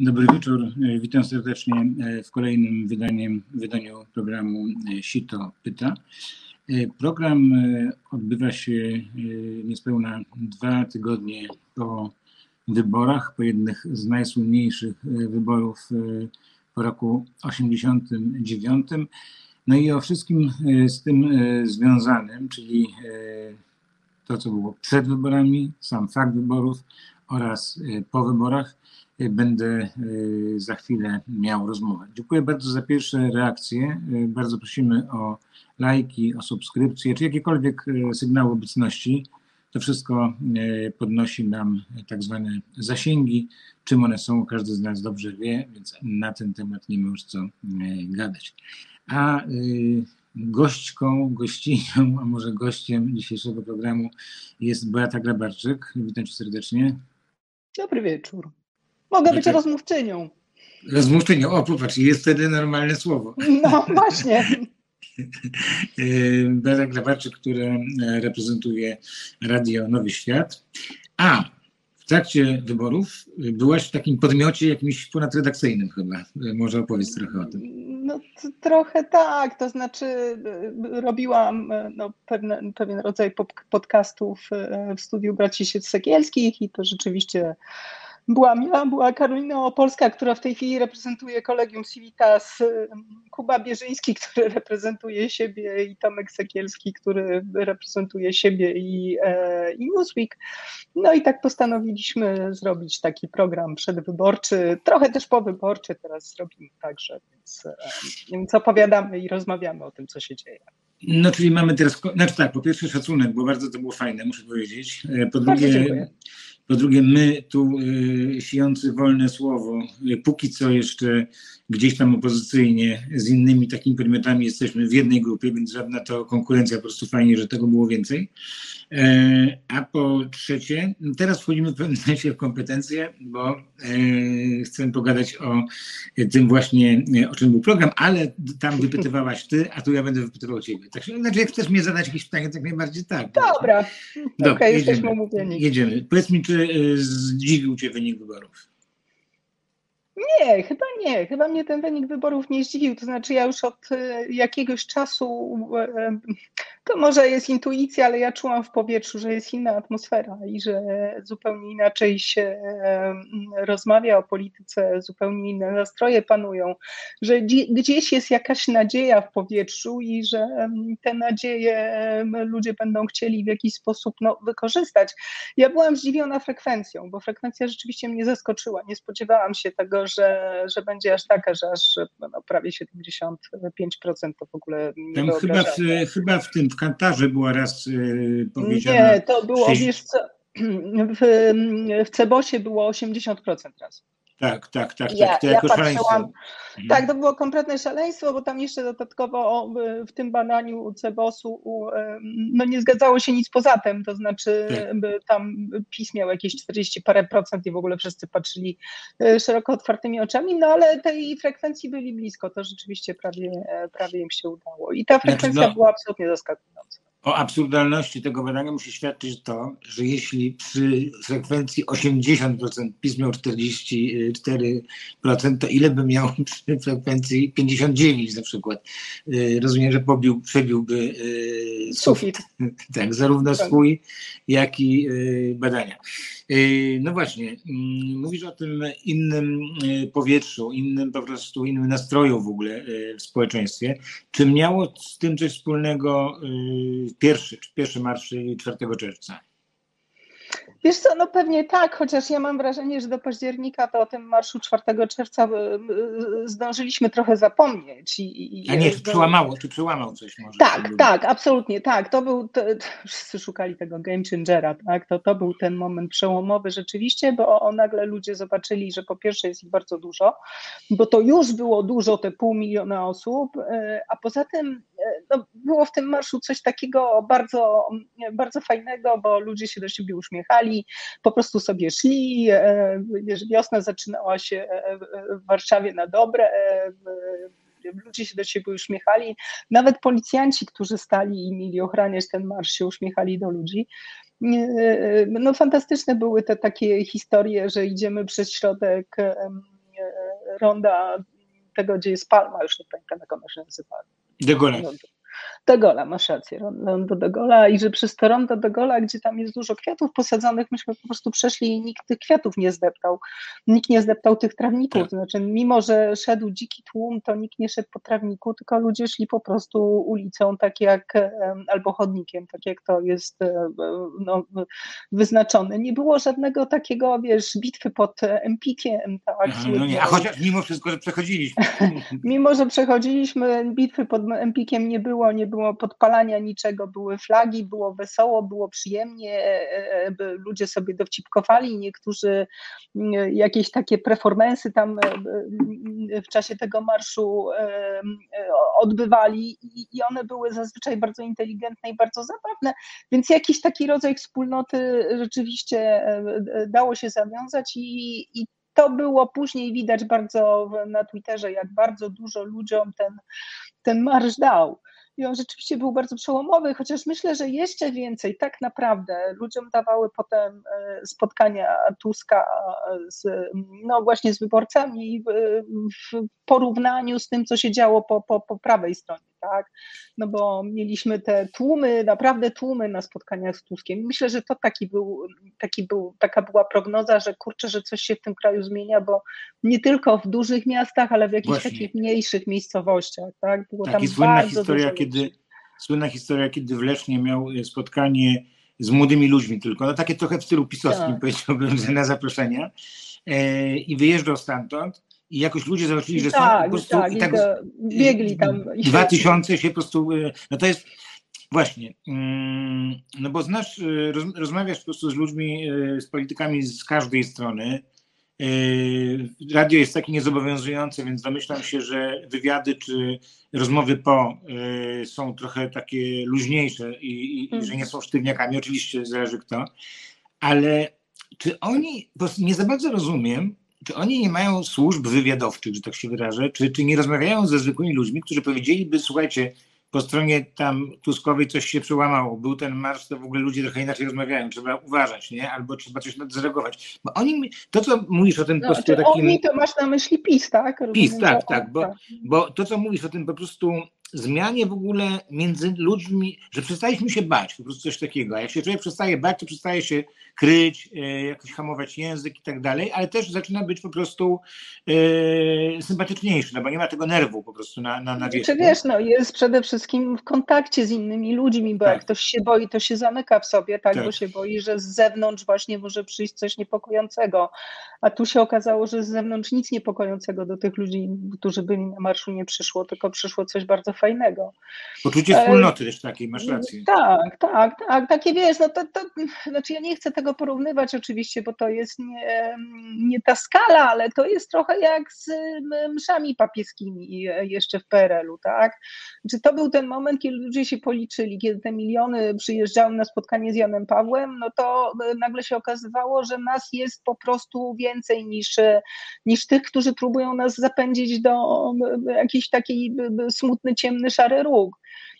Dobry wieczór. Witam serdecznie w kolejnym wydaniem, wydaniu programu Sito Pyta. Program odbywa się niespełna dwa tygodnie po wyborach, po jednych z najsłynniejszych wyborów po roku 89. No i o wszystkim z tym związanym, czyli to, co było przed wyborami, sam fakt wyborów oraz po wyborach będę e, za chwilę miał rozmowę. Dziękuję bardzo za pierwsze reakcje. E, bardzo prosimy o lajki, o subskrypcje, czy jakiekolwiek sygnały obecności. To wszystko podnosi nam tak zwane zasięgi. Czym one są, każdy z nas dobrze wie, więc na ten temat nie ma już co gadać. A gośćką, gościnią, a może gościem dzisiejszego programu jest Beata Grabarczyk. Witam cię serdecznie. Dobry wieczór. Mogę być znaczy- rozmówczynią. Rozmówczynią, o popatrz, jest wtedy normalne słowo. No właśnie. Bela Grabarczyk, która reprezentuje Radio Nowy Świat. A w trakcie wyborów byłaś w takim podmiocie jakimś ponadredakcyjnym chyba. Może opowiedz trochę o tym. No trochę tak, to znaczy robiłam no, pewne, pewien rodzaj podcastów w studiu Braci Sekielskich i to rzeczywiście była Mila, była Karolina Opolska, która w tej chwili reprezentuje Kolegium Civitas, Kuba Bierzyński, który reprezentuje siebie i Tomek Sekielski, który reprezentuje siebie i, e, i Newsweek. No i tak postanowiliśmy zrobić taki program przedwyborczy, trochę też powyborczy teraz zrobimy także, więc, e, więc opowiadamy i rozmawiamy o tym, co się dzieje. No, czyli mamy teraz, znaczy tak, po pierwsze szacunek, bo bardzo to było fajne, muszę powiedzieć. E, po drugie, po drugie, my tu y, sijący wolne słowo, y, póki co jeszcze gdzieś tam opozycyjnie z innymi takimi podmiotami jesteśmy w jednej grupie, więc żadna to konkurencja, po prostu fajnie, że tego było więcej. E, a po trzecie, teraz wchodzimy w pewnym sensie w kompetencje, bo e, chcę pogadać o tym właśnie, o czym był program, ale tam wypytywałaś ty, a tu ja będę wypytywał ciebie. Tak, znaczy, jak chcesz mnie zadać jakieś pytanie, tak najbardziej tak. Dobra, Dobra okay, jesteśmy. Jedziemy. Powiedz mi, czy e, zdziwił cię wynik wyborów? Nie, chyba nie. Chyba mnie ten wynik wyborów nie zdziwił. To znaczy, ja już od e, jakiegoś czasu, e, to może jest intuicja, ale ja czułam w powietrzu, że jest inna atmosfera i że zupełnie inaczej się e, rozmawia o polityce, zupełnie inne nastroje panują, że gdzieś jest jakaś nadzieja w powietrzu i że te nadzieje ludzie będą chcieli w jakiś sposób no, wykorzystać. Ja byłam zdziwiona frekwencją, bo frekwencja rzeczywiście mnie zaskoczyła. Nie spodziewałam się tego, że, że będzie aż taka, że aż no, prawie 75% to w ogóle nie Tam chyba w, chyba w tym, w Kantarze była raz yy, powiedziana... Nie, to było, 6... wiesz co, w, w Cebosie było 80% raz. Tak, tak, tak, ja, tak. To ja jako szaleństwo. Mhm. Tak, to było kompletne szaleństwo, bo tam jeszcze dodatkowo w tym badaniu Cebosu no nie zgadzało się nic poza tym, to znaczy tak. tam PiS miał jakieś 40 parę procent i w ogóle wszyscy patrzyli e, szeroko otwartymi oczami, no ale tej frekwencji byli blisko, to rzeczywiście prawie, e, prawie im się udało i ta znaczy, frekwencja znaczy, no, była absolutnie zaskakująca. O absurdalności tego badania musi świadczyć to, że jeśli przy frekwencji 80% PiS miał 44%, to ile by miał przy frekwencji 59 na przykład? Y, rozumiem, że pobił, przebiłby y, sufit. Tak, zarówno swój, jak i y, badania. No właśnie, mm, mówisz o tym innym powietrzu, innym po prostu, innym nastroju w ogóle w społeczeństwie. Czy miało z tym coś wspólnego pierwszy, pierwszy marsz 4 czerwca. Wiesz co, no pewnie tak, chociaż ja mam wrażenie, że do października to o tym marszu 4 czerwca y, y, zdążyliśmy trochę zapomnieć. I, i A nie, czy przełamało, czy przełamał coś może? Tak, tak, absolutnie, tak. To był, to, wszyscy szukali tego game changera, tak? To, to był ten moment przełomowy rzeczywiście, bo o, nagle ludzie zobaczyli, że po pierwsze jest ich bardzo dużo, bo to już było dużo, te pół miliona osób, y, a poza tym no, było w tym marszu coś takiego bardzo, bardzo fajnego, bo ludzie się do siebie uśmiechali, po prostu sobie szli. E, wiosna zaczynała się e, w Warszawie na dobre e, ludzie się do siebie uśmiechali. Nawet policjanci, którzy stali i mieli ochraniać ten marsz, się uśmiechali do ludzi. No fantastyczne były te takie historie, że idziemy przez środek ronda tego, gdzie jest palma, już nie pamiętam jak ona się nazywa. دي دقونات De Gola, masz rację, rondo De Gola i że przez to rondo De Gola, gdzie tam jest dużo kwiatów posadzonych, myśmy po prostu przeszli i nikt tych kwiatów nie zdeptał. Nikt nie zdeptał tych trawników, tak. znaczy mimo, że szedł dziki tłum, to nikt nie szedł po trawniku, tylko ludzie szli po prostu ulicą, tak jak, albo chodnikiem, tak jak to jest e, no, wyznaczone. Nie było żadnego takiego, wiesz, bitwy pod Empikiem. Tak, Aha, no nie, a chociaż mimo wszystko, że przechodziliśmy. mimo, że przechodziliśmy, bitwy pod Empikiem nie było, nie było podpalania niczego, były flagi, było wesoło, było przyjemnie, e, e, ludzie sobie dowcipkowali, niektórzy mm, jakieś takie performensy tam e, w czasie tego marszu odbywali i one były zazwyczaj bardzo inteligentne i bardzo zabawne, więc jakiś taki rodzaj wspólnoty rzeczywiście dało się zawiązać i, i to było później widać bardzo na Twitterze, jak bardzo dużo ludziom ten, ten marsz dał. I on rzeczywiście był bardzo przełomowy, chociaż myślę, że jeszcze więcej tak naprawdę ludziom dawały potem e, spotkania Tuska z, no właśnie z wyborcami w porównaniu z tym, co się działo po, po, po prawej stronie tak? No bo mieliśmy te tłumy, naprawdę tłumy na spotkaniach z Tuskiem. Myślę, że to taki był, taki był, taka była prognoza, że kurczę, że coś się w tym kraju zmienia, bo nie tylko w dużych miastach, ale w jakichś Właśnie. takich mniejszych miejscowościach, tak? Było Taki tam słynna historia, kiedy słynna historia, kiedy w Lesznie miał spotkanie z młodymi ludźmi tylko, no takie trochę w stylu pisowskim tak. powiedziałbym, że na zaproszenia e, i wyjeżdżał stamtąd i jakoś ludzie zobaczyli, że tak, są po prostu tak, i tak biegli tam. Dwa tysiące się po prostu, e, no to jest właśnie, mm, no bo znasz, e, rozmawiasz po prostu z ludźmi, e, z politykami z każdej strony. Radio jest takie niezobowiązujące, więc domyślam się, że wywiady czy rozmowy po są trochę takie luźniejsze i, i, i że nie są sztywniakami. Oczywiście zależy kto, ale czy oni, bo nie za bardzo rozumiem, czy oni nie mają służb wywiadowczych, że tak się wyrażę, czy, czy nie rozmawiają ze zwykłymi ludźmi, którzy powiedzieliby, słuchajcie, po stronie tam Tuskowej coś się przełamało, był ten marsz, to w ogóle ludzie trochę inaczej rozmawiają, trzeba uważać, nie? Albo trzeba coś zareagować. Bo oni, to co mówisz o tym no, po prostu takim... Oni to masz na myśli PiS, tak? PiS, tak, tak, bo, tak. bo to co mówisz o tym po prostu zmianie w ogóle między ludźmi, że przestaliśmy się bać, po prostu coś takiego. A jak się człowiek przestaje bać, to przestaje się kryć, e, jakoś hamować język i tak dalej, ale też zaczyna być po prostu e, sympatyczniejszy, no bo nie ma tego nerwu po prostu na, na, na Czy wiesz, no jest przede wszystkim w kontakcie z innymi ludźmi, bo tak. jak ktoś się boi, to się zamyka w sobie, tak, tak, bo się boi, że z zewnątrz właśnie może przyjść coś niepokojącego, a tu się okazało, że z zewnątrz nic niepokojącego do tych ludzi, którzy byli na marszu nie przyszło, tylko przyszło coś bardzo fajnego. Poczucie wspólnoty też takiej, masz rację. Tak, tak, tak, takie wiesz, no to, to znaczy ja nie chcę tego porównywać oczywiście, bo to jest nie, nie ta skala, ale to jest trochę jak z mszami papieskimi jeszcze w PRL-u, tak? Czy to był ten moment, kiedy ludzie się policzyli, kiedy te miliony przyjeżdżały na spotkanie z Janem Pawłem, no to nagle się okazywało, że nas jest po prostu więcej niż, niż tych, którzy próbują nas zapędzić do jakiejś takiej smutny, ciemny, szary róg.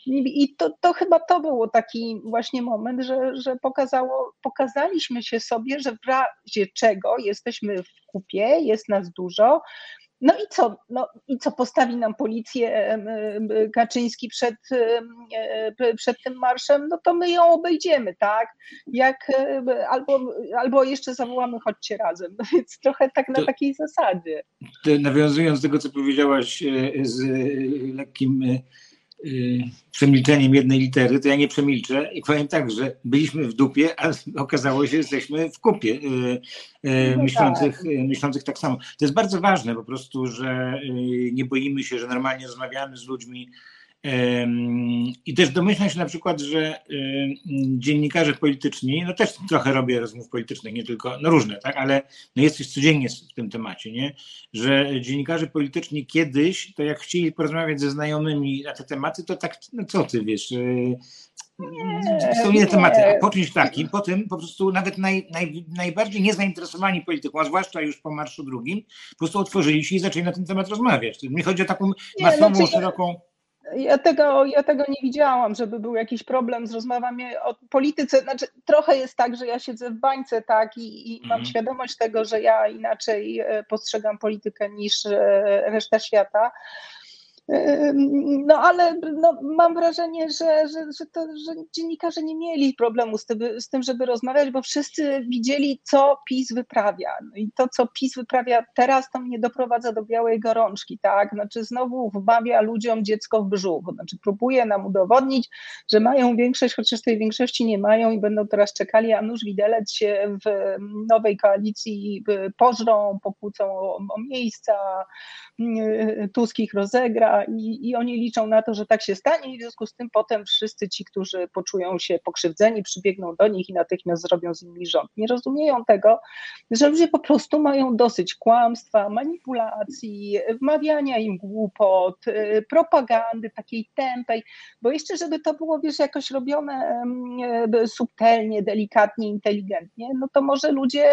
I to, to chyba to było taki właśnie moment, że, że pokazało, pokazaliśmy się sobie, że w razie czego jesteśmy w kupie, jest nas dużo. No i co? No i co postawi nam policję Kaczyński przed, e, przed tym marszem? No to my ją obejdziemy, tak? Jak, albo, albo jeszcze zawołamy chodźcie razem. Więc trochę tak na to, takiej zasadzie. Nawiązując do tego, co powiedziałaś e, z lekkim e, Y, przemilczeniem jednej litery, to ja nie przemilczę i powiem tak, że byliśmy w dupie, a okazało się, że jesteśmy w kupie y, y, no myślących, tak. myślących tak samo. To jest bardzo ważne po prostu, że nie boimy się, że normalnie rozmawiamy z ludźmi, i też domyślam się na przykład, że dziennikarze polityczni, no też trochę robię rozmów politycznych, nie tylko, no różne, tak, ale no jesteś codziennie w tym temacie, nie? Że dziennikarze polityczni kiedyś, to jak chcieli porozmawiać ze znajomymi na te tematy, to tak, no co ty wiesz, nie, są inne tematy, a po czymś takim, potem po prostu nawet naj, naj, najbardziej niezainteresowani polityką, a zwłaszcza już po marszu drugim, po prostu otworzyli się i zaczęli na ten temat rozmawiać. Mi chodzi o taką masową, no, szeroką Ja tego, ja tego nie widziałam, żeby był jakiś problem z rozmowami o polityce. Znaczy, trochę jest tak, że ja siedzę w bańce, tak, i, i mam Mhm. świadomość tego, że ja inaczej e, postrzegam politykę niż e, reszta świata. No ale no, mam wrażenie, że, że, że, to, że dziennikarze nie mieli problemu z tym, z tym, żeby rozmawiać, bo wszyscy widzieli, co PiS wyprawia. No I to, co PiS wyprawia teraz, to mnie doprowadza do białej gorączki, tak? Znaczy znowu wmawia ludziom dziecko w brzuch. Znaczy próbuje nam udowodnić, że mają większość, chociaż tej większości nie mają i będą teraz czekali, a nóż widelec się w nowej koalicji pożrą, pokłócą o, o miejsca, Tusk ich rozegra i, i oni liczą na to, że tak się stanie. I w związku z tym potem wszyscy ci, którzy poczują się pokrzywdzeni, przybiegną do nich i natychmiast zrobią z nimi rząd. Nie rozumieją tego, że ludzie po prostu mają dosyć kłamstwa, manipulacji, wmawiania im głupot, propagandy takiej tępej, bo jeszcze żeby to było, wiesz, jakoś robione subtelnie, delikatnie, inteligentnie, no to może ludzie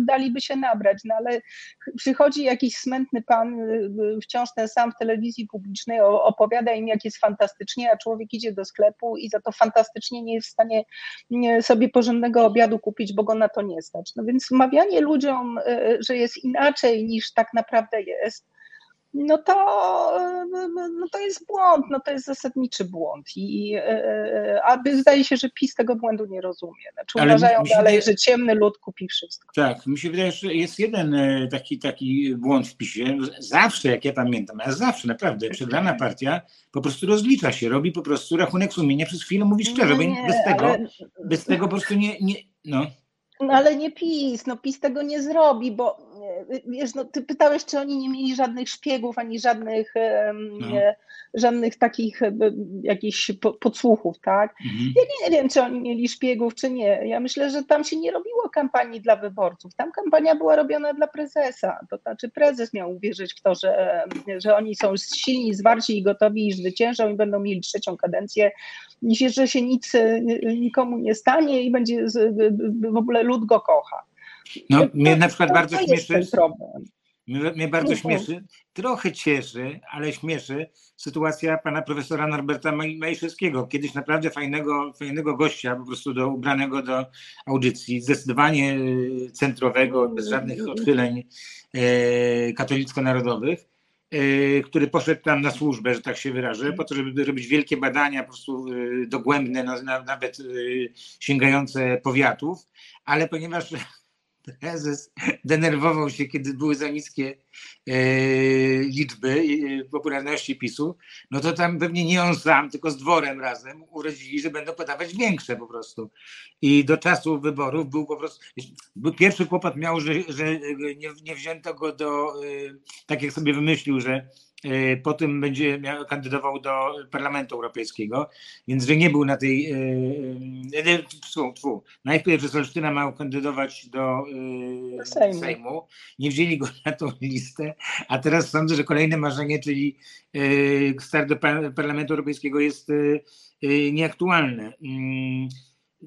daliby się nabrać, no ale przychodzi jakiś smętny pan wciąż ten sam w telewizji publicznej opowiada im, jak jest fantastycznie, a człowiek idzie do sklepu i za to fantastycznie nie jest w stanie sobie porządnego obiadu kupić, bo go na to nie stać. No więc wmawianie ludziom, że jest inaczej niż tak naprawdę jest, no to, no to jest błąd, no to jest zasadniczy błąd. I, aby zdaje się, że PiS tego błędu nie rozumie. Znaczy Ale uważają mi dalej, wydaje- że ciemny lud kupi wszystko. Tak, mi się wydaje, że jest jeden e, taki, taki błąd w PiSie. Zawsze, jak ja pamiętam, a zawsze naprawdę przegrana partia po prostu rozlicza się, robi po prostu rachunek sumienia przez chwilę, mówi szczerze, bo No Nie, bez tego, ale- bez tego po prostu nie, nie no. No ale nie PiS, no PiS tego nie zrobi, bo e, wiesz, no ty pytałeś, czy oni nie mieli żadnych szpiegów, ani żadnych, No. e, żadnych takich e, jakichś po- podsłuchów, tak? Mhm. Ja nie wiem, czy oni mieli szpiegów, czy nie. Ja myślę, że tam się nie robiło kampanii dla wyborców. Tam kampania była robiona dla prezesa. To znaczy prezes miał uwierzyć w to, że, że oni są silni, zwarci i gotowi i zwyciężą i będą mieli trzecią kadencję. I że się nic e, nikomu nie stanie i będzie w ogóle lud go kocha. No, mnie na przykład bardzo śmieszy, mnie, mnie bardzo śmieszy, trochę cieszy, ale śmieszy sytuacja pana profesora Norberta Maj- Majszewskiego. Kiedyś naprawdę fajnego, fajnego gościa, po prostu do, ubranego do audycji, zdecydowanie e, centrowego, bez żadnych odchyleń e, katolicko-narodowych, e, który poszedł tam na służbę, że tak się wyrażę, po to, żeby robić wielkie badania, po prostu e, dogłębne, na, na, nawet sięgające powiatów, ale ponieważ prezes denerwował się, kiedy były za niskie e, liczby e, popularności PiSu, no to tam pewnie nie on sam, tylko z dworem razem urodzili, że będą podawać większe po prostu. I do czasu wyborów był po prostu, pierwszy kłopot miał, że, że nie, nie wzięto go do, e, tak jak sobie wymyślił, że e, po tym będzie miał, kandydował do Parlamentu Europejskiego, więc że nie był na tej. e, e, Tfu, tfu. Najpierw, że Solsztyna miał kandydować do Do Sejmu. Sejmu. Nie wzięli go na tą listę, a teraz sądzę, że kolejne marzenie, czyli start do par- Parlamentu Europejskiego jest nieaktualne. Mm,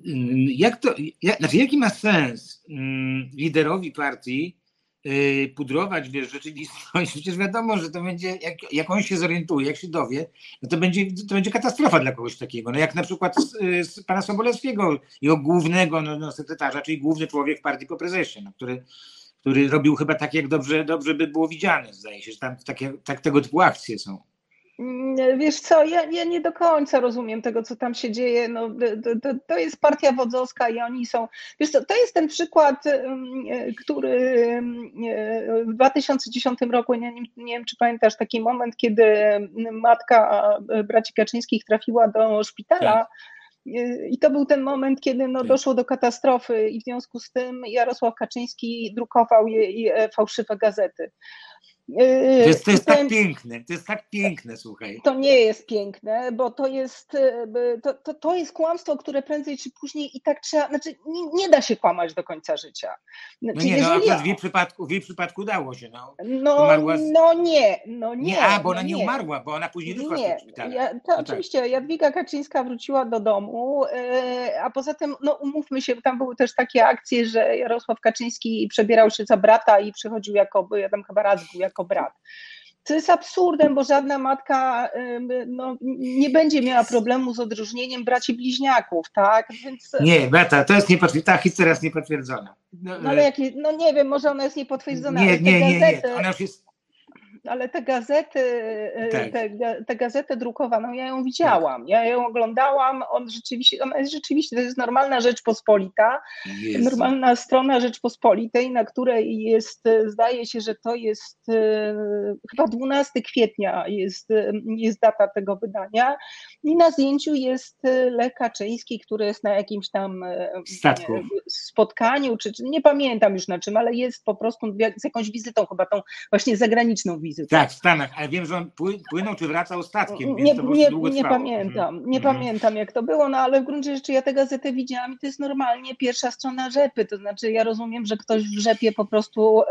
mm, Jak to, jak, znaczy jaki ma sens mm, liderowi partii pudrować wiesz, rzeczywistość? Przecież wiadomo, że to będzie, jak, jak on się zorientuje, jak się dowie, no to będzie, to będzie katastrofa dla kogoś takiego. No jak na przykład z, y, z pana Sobolewskiego, jego głównego no, no, sekretarza, czyli główny człowiek partii po prezesie, no, który, który robił chyba tak, jak dobrze, dobrze by było widziane, zdaje się, że tam takie, tak, tego typu akcje są. Mm, Wiesz co, ja, ja nie do końca rozumiem tego, co tam się dzieje. No, to, to, jest partia wodzowska i oni są. Wiesz co, to jest ten przykład, e, który e, w 2010 roku, nie, nie, wiem czy pamiętasz, taki moment, kiedy matka e, braci Kaczyńskich trafiła do szpitala. Tak. E, I to był ten moment, kiedy no, Tak. doszło do katastrofy, i w związku z tym Jarosław Kaczyński drukował jej e, fałszywe gazety. E, To jest, to jest tak piękne, to jest tak piękne, słuchaj. to nie jest piękne, bo to jest, b- to, to, to jest kłamstwo, które prędzej czy później i tak trzeba, znaczy nie, nie da się kłamać do końca życia. No Znaczy, nie, no jeżeli- akurat w jej przypadku, w jej przypadku dało się, no. no, z- no nie, no nie. Nie, a, bo ona no nie umarła, bo ona później wyszła z Nie, szpitala. ja, to tak. oczywiście Jadwiga Kaczyńska wróciła do domu, a poza tym, no umówmy się, tam były też takie akcje, że Jarosław Kaczyński przebierał się za brata i przychodził jako, ja tam chyba raz był jako brat. co jest absurdem, bo żadna matka no, nie będzie miała problemu z odróżnieniem braci bliźniaków, tak? Więc... Nie, Beta, to jest niepotwierdzone, ta historia jest niepotwierdzona. No, no ale e, jak, no nie wiem, może ona jest niepotwierdzona. Nie, nie, nie, nie, ona już jest ale te gazety, e, tak. te, te gazetę drukowaną, ja ją widziałam, tak. ja ją oglądałam, on rzeczywiście, ona jest rzeczywiście, to jest normalna Rzeczpospolita, Jezu. normalna strona Rzeczpospolitej, na której jest, zdaje się, że to jest e, chyba 12 kwietnia jest, jest data tego wydania i na zdjęciu jest Lech Kaczyński, który jest na jakimś tam e, Statku. spotkaniu, czy, czy nie pamiętam już na czym, ale jest po prostu z jakąś wizytą, chyba tą właśnie zagraniczną wizytą Tak, w Stanach, ale wiem, że on płynął czy wracał statkiem, nie, nie, nie pamiętam, nie mhm. pamiętam jak to było, no ale w gruncie rzeczy ja tę gazetę widziałam i to jest normalnie pierwsza strona rzepy, to znaczy ja rozumiem, że ktoś w rzepie po prostu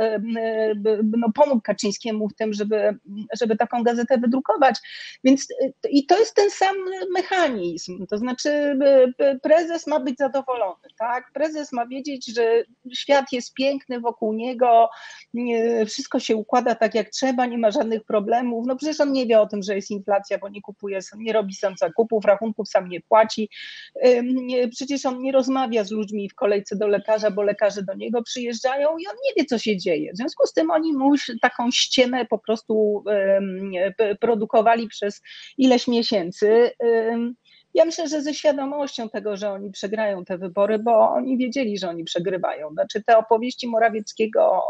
no, pomógł Kaczyńskiemu w tym, żeby, żeby taką gazetę wydrukować, więc i to jest ten sam mechanizm, to znaczy prezes ma być zadowolony, tak, prezes ma wiedzieć, że świat jest piękny wokół niego, wszystko się układa tak jak trzeba, nie ma żadnych problemów. No przecież on nie wie o tym, że jest inflacja, bo nie kupuje, nie robi sam zakupów, rachunków sam nie płaci. Przecież on nie rozmawia z ludźmi w kolejce do lekarza, bo lekarze do niego przyjeżdżają i on nie wie, co się dzieje. W związku z tym oni mu taką ściemę po prostu produkowali przez ileś miesięcy. Ja myślę, że ze świadomością tego, że oni przegrają te wybory, bo oni wiedzieli, że oni przegrywają. Znaczy te opowieści Morawieckiego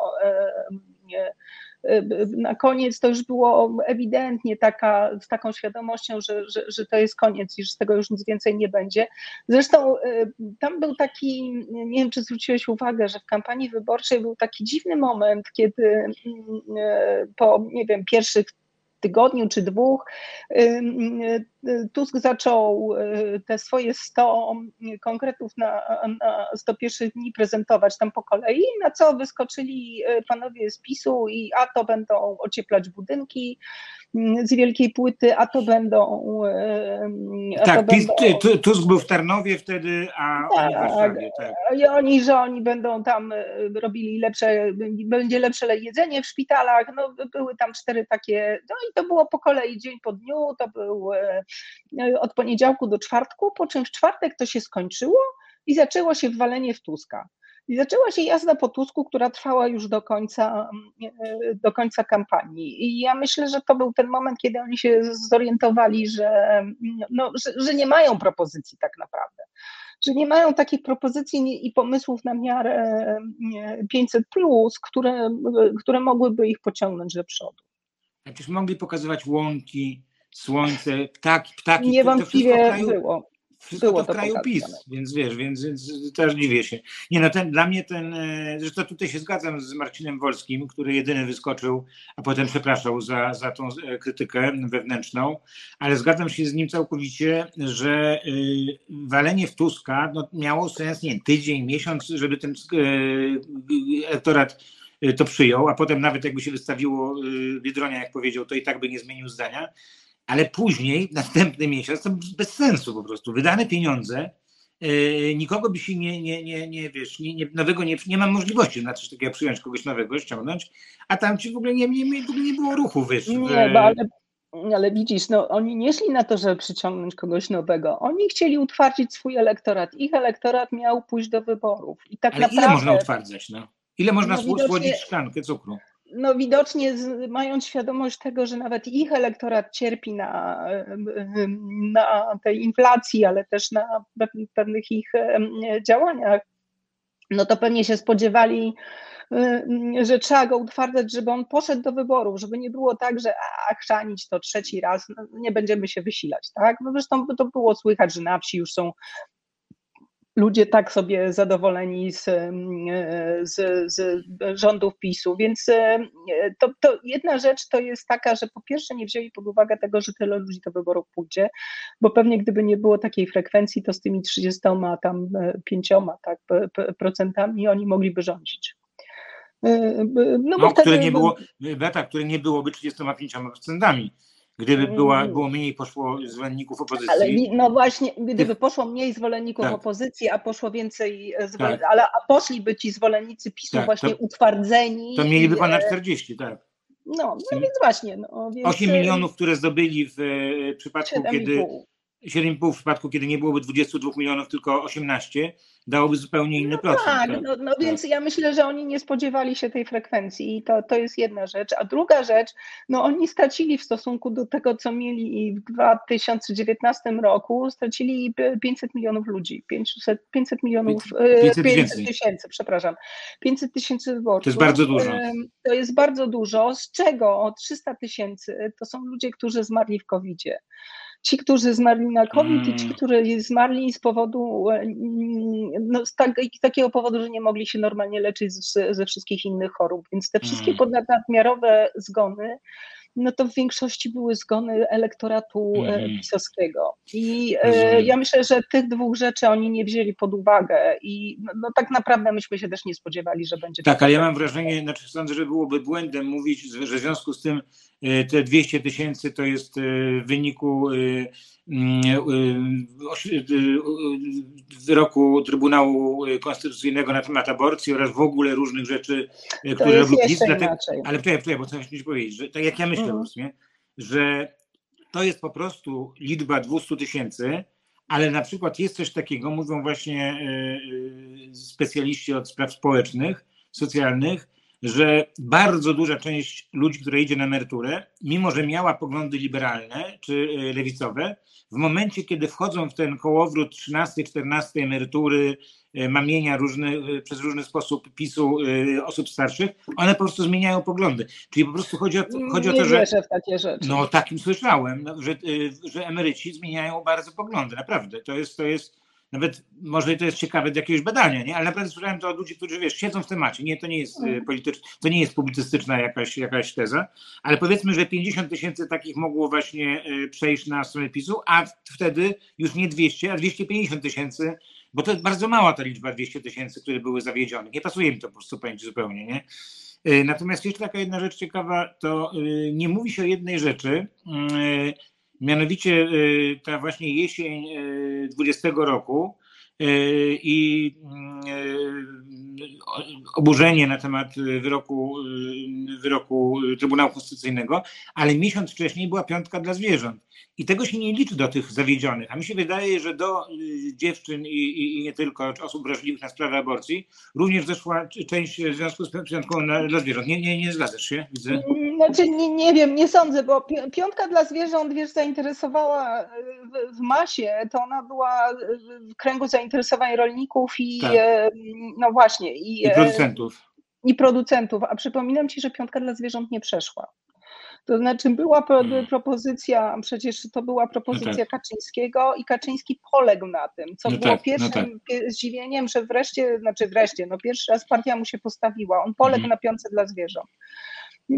na koniec to już było ewidentnie taka, z taką świadomością, że, że, że to jest koniec i że z tego już nic więcej nie będzie. Zresztą y, tam był taki, nie wiem czy zwróciłeś uwagę, że w kampanii wyborczej był taki dziwny moment, kiedy mm, y, po, nie wiem, pierwszych tygodniu czy dwóch Tusk zaczął y, te swoje 100 konkretów na, na 100 pierwszych dni prezentować tam po kolei, na co wyskoczyli y, panowie z PiSu i a to będą ocieplać budynki z wielkiej płyty, a to będą... Y, a tak, to będą... Tusk był w Tarnowie wtedy, a tak, oni w Warszawie. Tak. I oni, że oni będą tam robili lepsze, będzie lepsze jedzenie w szpitalach, no były tam cztery takie, no i to było po kolei dzień po dniu, to był E, od poniedziałku do czwartku, po czym w czwartek to się skończyło i zaczęło się wwalenie w Tuska. I zaczęła się jazda po Tusku, która trwała już do końca, e, do końca kampanii. I ja myślę, że to był ten moment, kiedy oni się zorientowali, że, no, że, że nie mają propozycji tak naprawdę. Że nie mają takich propozycji i pomysłów na miarę 500, plus, które, które mogłyby ich pociągnąć do przodu. Przecież mogli pokazywać łąki, słońce, ptaki, ptaki. Niewątpliwie to kraju, było. Wszystko było to w kraju PiS, więc wiesz, więc, więc też dziwię się. Nie no, ten, dla mnie ten, e, zresztą tutaj się zgadzam z Marcinem Wolskim, który jedyny wyskoczył, a potem przepraszał za, za tą e, krytykę wewnętrzną, ale zgadzam się z nim całkowicie, że y, walenie w Tuska no, miało sens, nie tydzień, miesiąc, żeby ten y, elektorat to przyjął, a potem nawet jakby się wystawiło Biedronia, jak powiedział, to i tak by nie zmienił zdania ale później, następny miesiąc, to bez sensu po prostu. Wydane pieniądze, yy, nikogo by się nie, nie, nie, nie wiesz, nie, nie, nowego nie, nie mam możliwości na coś takiego przyjąć kogoś nowego, ściągnąć, a tam ci w ogóle nie, nie, w ogóle nie było ruchu, wiesz. Nie, bo ale, ale widzisz, no oni nie szli na to, żeby przyciągnąć kogoś nowego. Oni chcieli utwardzić swój elektorat. Ich elektorat miał pójść do wyborów. I tak ale naprawdę... ile można utwardzać, no? Ile można no, widocznie... słodzić szklankę cukru? No widocznie z, mając świadomość tego, że nawet ich elektorat cierpi na, na tej inflacji, ale też na pewnych ich działaniach, no to pewnie się spodziewali, że trzeba go utwardzać, żeby on poszedł do wyborów, żeby nie było tak, że chrzanić to trzeci raz, no, nie będziemy się wysilać, tak? No zresztą to było słychać, że na wsi już są ludzie tak sobie zadowoleni z, z, z rządów PiSu. Więc e, to, to, jedna rzecz to jest taka, że po pierwsze nie wzięli pod uwagę tego, że tyle ludzi do wyborów pójdzie, bo pewnie gdyby nie było takiej frekwencji, to z tymi 30 tam e, pięcioma tak, procentami oni mogliby rządzić. E, no, no które nie było, beta, które nie byłoby 35%. Gdyby była, mm. było mniej poszło zwolenników opozycji. Ale no właśnie, gdyby poszło mniej zwolenników tak. opozycji, a poszło więcej, e, tak. ale a poszliby ci zwolennicy PiSu tak, właśnie to, utwardzeni. To mieliby pana 40, tak. No, no więc właśnie. No, więc 8 milionów, które zdobyli w przypadku, kiedy 7,5 w przypadku, kiedy nie byłoby 22 milionów, tylko 18, dałoby zupełnie inny no procent. Tak, no, no więc ja myślę, że oni nie spodziewali się tej frekwencji i to, to jest jedna rzecz. A druga rzecz, no oni stracili w stosunku do tego, co mieli w 2019 roku, stracili 500 milionów ludzi, 500, 500 milionów, 500 tysięcy, 500 przepraszam, 500 tysięcy wyborców. To jest bardzo dużo. To jest bardzo dużo, z czego 300 tysięcy to są ludzie, którzy zmarli w COVID-zie ci, którzy zmarli na COVID i ci, mm. którzy zmarli z powodu, e, no, z tak, takiego powodu, że nie mogli się normalnie leczyć z, ze wszystkich innych chorób. Więc te wszystkie mm. ponadnadmiarowe zgony, no to w większości były zgony elektoratu mm. pisowskiego. I e, ja myślę, że tych dwóch rzeczy oni nie wzięli pod uwagę i no, no tak naprawdę myśmy się też nie spodziewali, że będzie tak. ale ja mam wrażenie, znaczy sądzę, że byłoby błędem mówić, że w związku z tym E, te 200 tysięcy to jest w wyniku wyroku Trybunału Konstytucyjnego na temat aborcji oraz w ogóle różnych rzeczy, to które robił PiS. Ale czekaj, czekaj, bo chcę ci powiedzieć, że tak jak ja myślę, mm. że to jest po prostu liczba 200 tysięcy, ale na przykład jest coś takiego, mówią właśnie specjaliści od spraw społecznych, socjalnych, że bardzo duża część ludzi, która idzie na emeryturę, mimo że miała poglądy liberalne czy e, lewicowe, w momencie, kiedy wchodzą w ten kołowrót 13-14 emerytury, e, mamienia różny, e, przez różny sposób PiSu osób starszych, one po prostu zmieniają poglądy. Czyli po prostu chodzi o, chodzi o to, że. w takie rzeczy. No, takim słyszałem, że, że emeryci zmieniają bardzo poglądy, naprawdę. To jest, to jest nawet może to jest ciekawe do jakiegoś badania, nie? ale naprawdę słyszałem to od ludzi, którzy wiesz, siedzą w temacie. Nie, to nie jest mm. polityczne, to nie jest publicystyczna jakaś, jakaś teza, ale powiedzmy, że 50 tysięcy takich mogło właśnie e, przejść na stronę PiSu, a wtedy już nie 200, a 250 tysięcy, bo to jest bardzo mała ta liczba 200 tysięcy, które były zawiedzione. Nie pasuje mi to po prostu pojęcie zupełnie, nie? E, natomiast jeszcze taka jedna rzecz ciekawa, to nie mówi się o jednej rzeczy, Mianowicie y, ta właśnie jesień 20 y, roku y, i oburzenie na temat wyroku, wyroku Trybunału Konstytucyjnego, ale miesiąc wcześniej była piątka dla zwierząt. I tego się nie liczy do tych zawiedzionych. A mi się wydaje, że do dziewczyn i, i, i nie tylko, czy osób wrażliwych na sprawę aborcji, również zeszła część w związku z piątką dla zwierząt. Nie, nie, nie zgadzasz się? Widzę. Znaczy, nie, nie wiem, nie sądzę, bo piątka dla zwierząt, wiesz, zainteresowała w, w masie, to ona była w kręgu zainteresowań rolników i tak. E, no właśnie. I, I producentów. I producentów, a przypominam Ci, że piątka dla zwierząt nie przeszła. To znaczy była hmm. propozycja, przecież to była propozycja no tak. Kaczyńskiego i Kaczyński poległ na tym, co no było tak, no pierwszym no tak. zdziwieniem, że wreszcie, znaczy wreszcie, no pierwszy raz partia mu się postawiła, on poległ hmm. na piące dla zwierząt.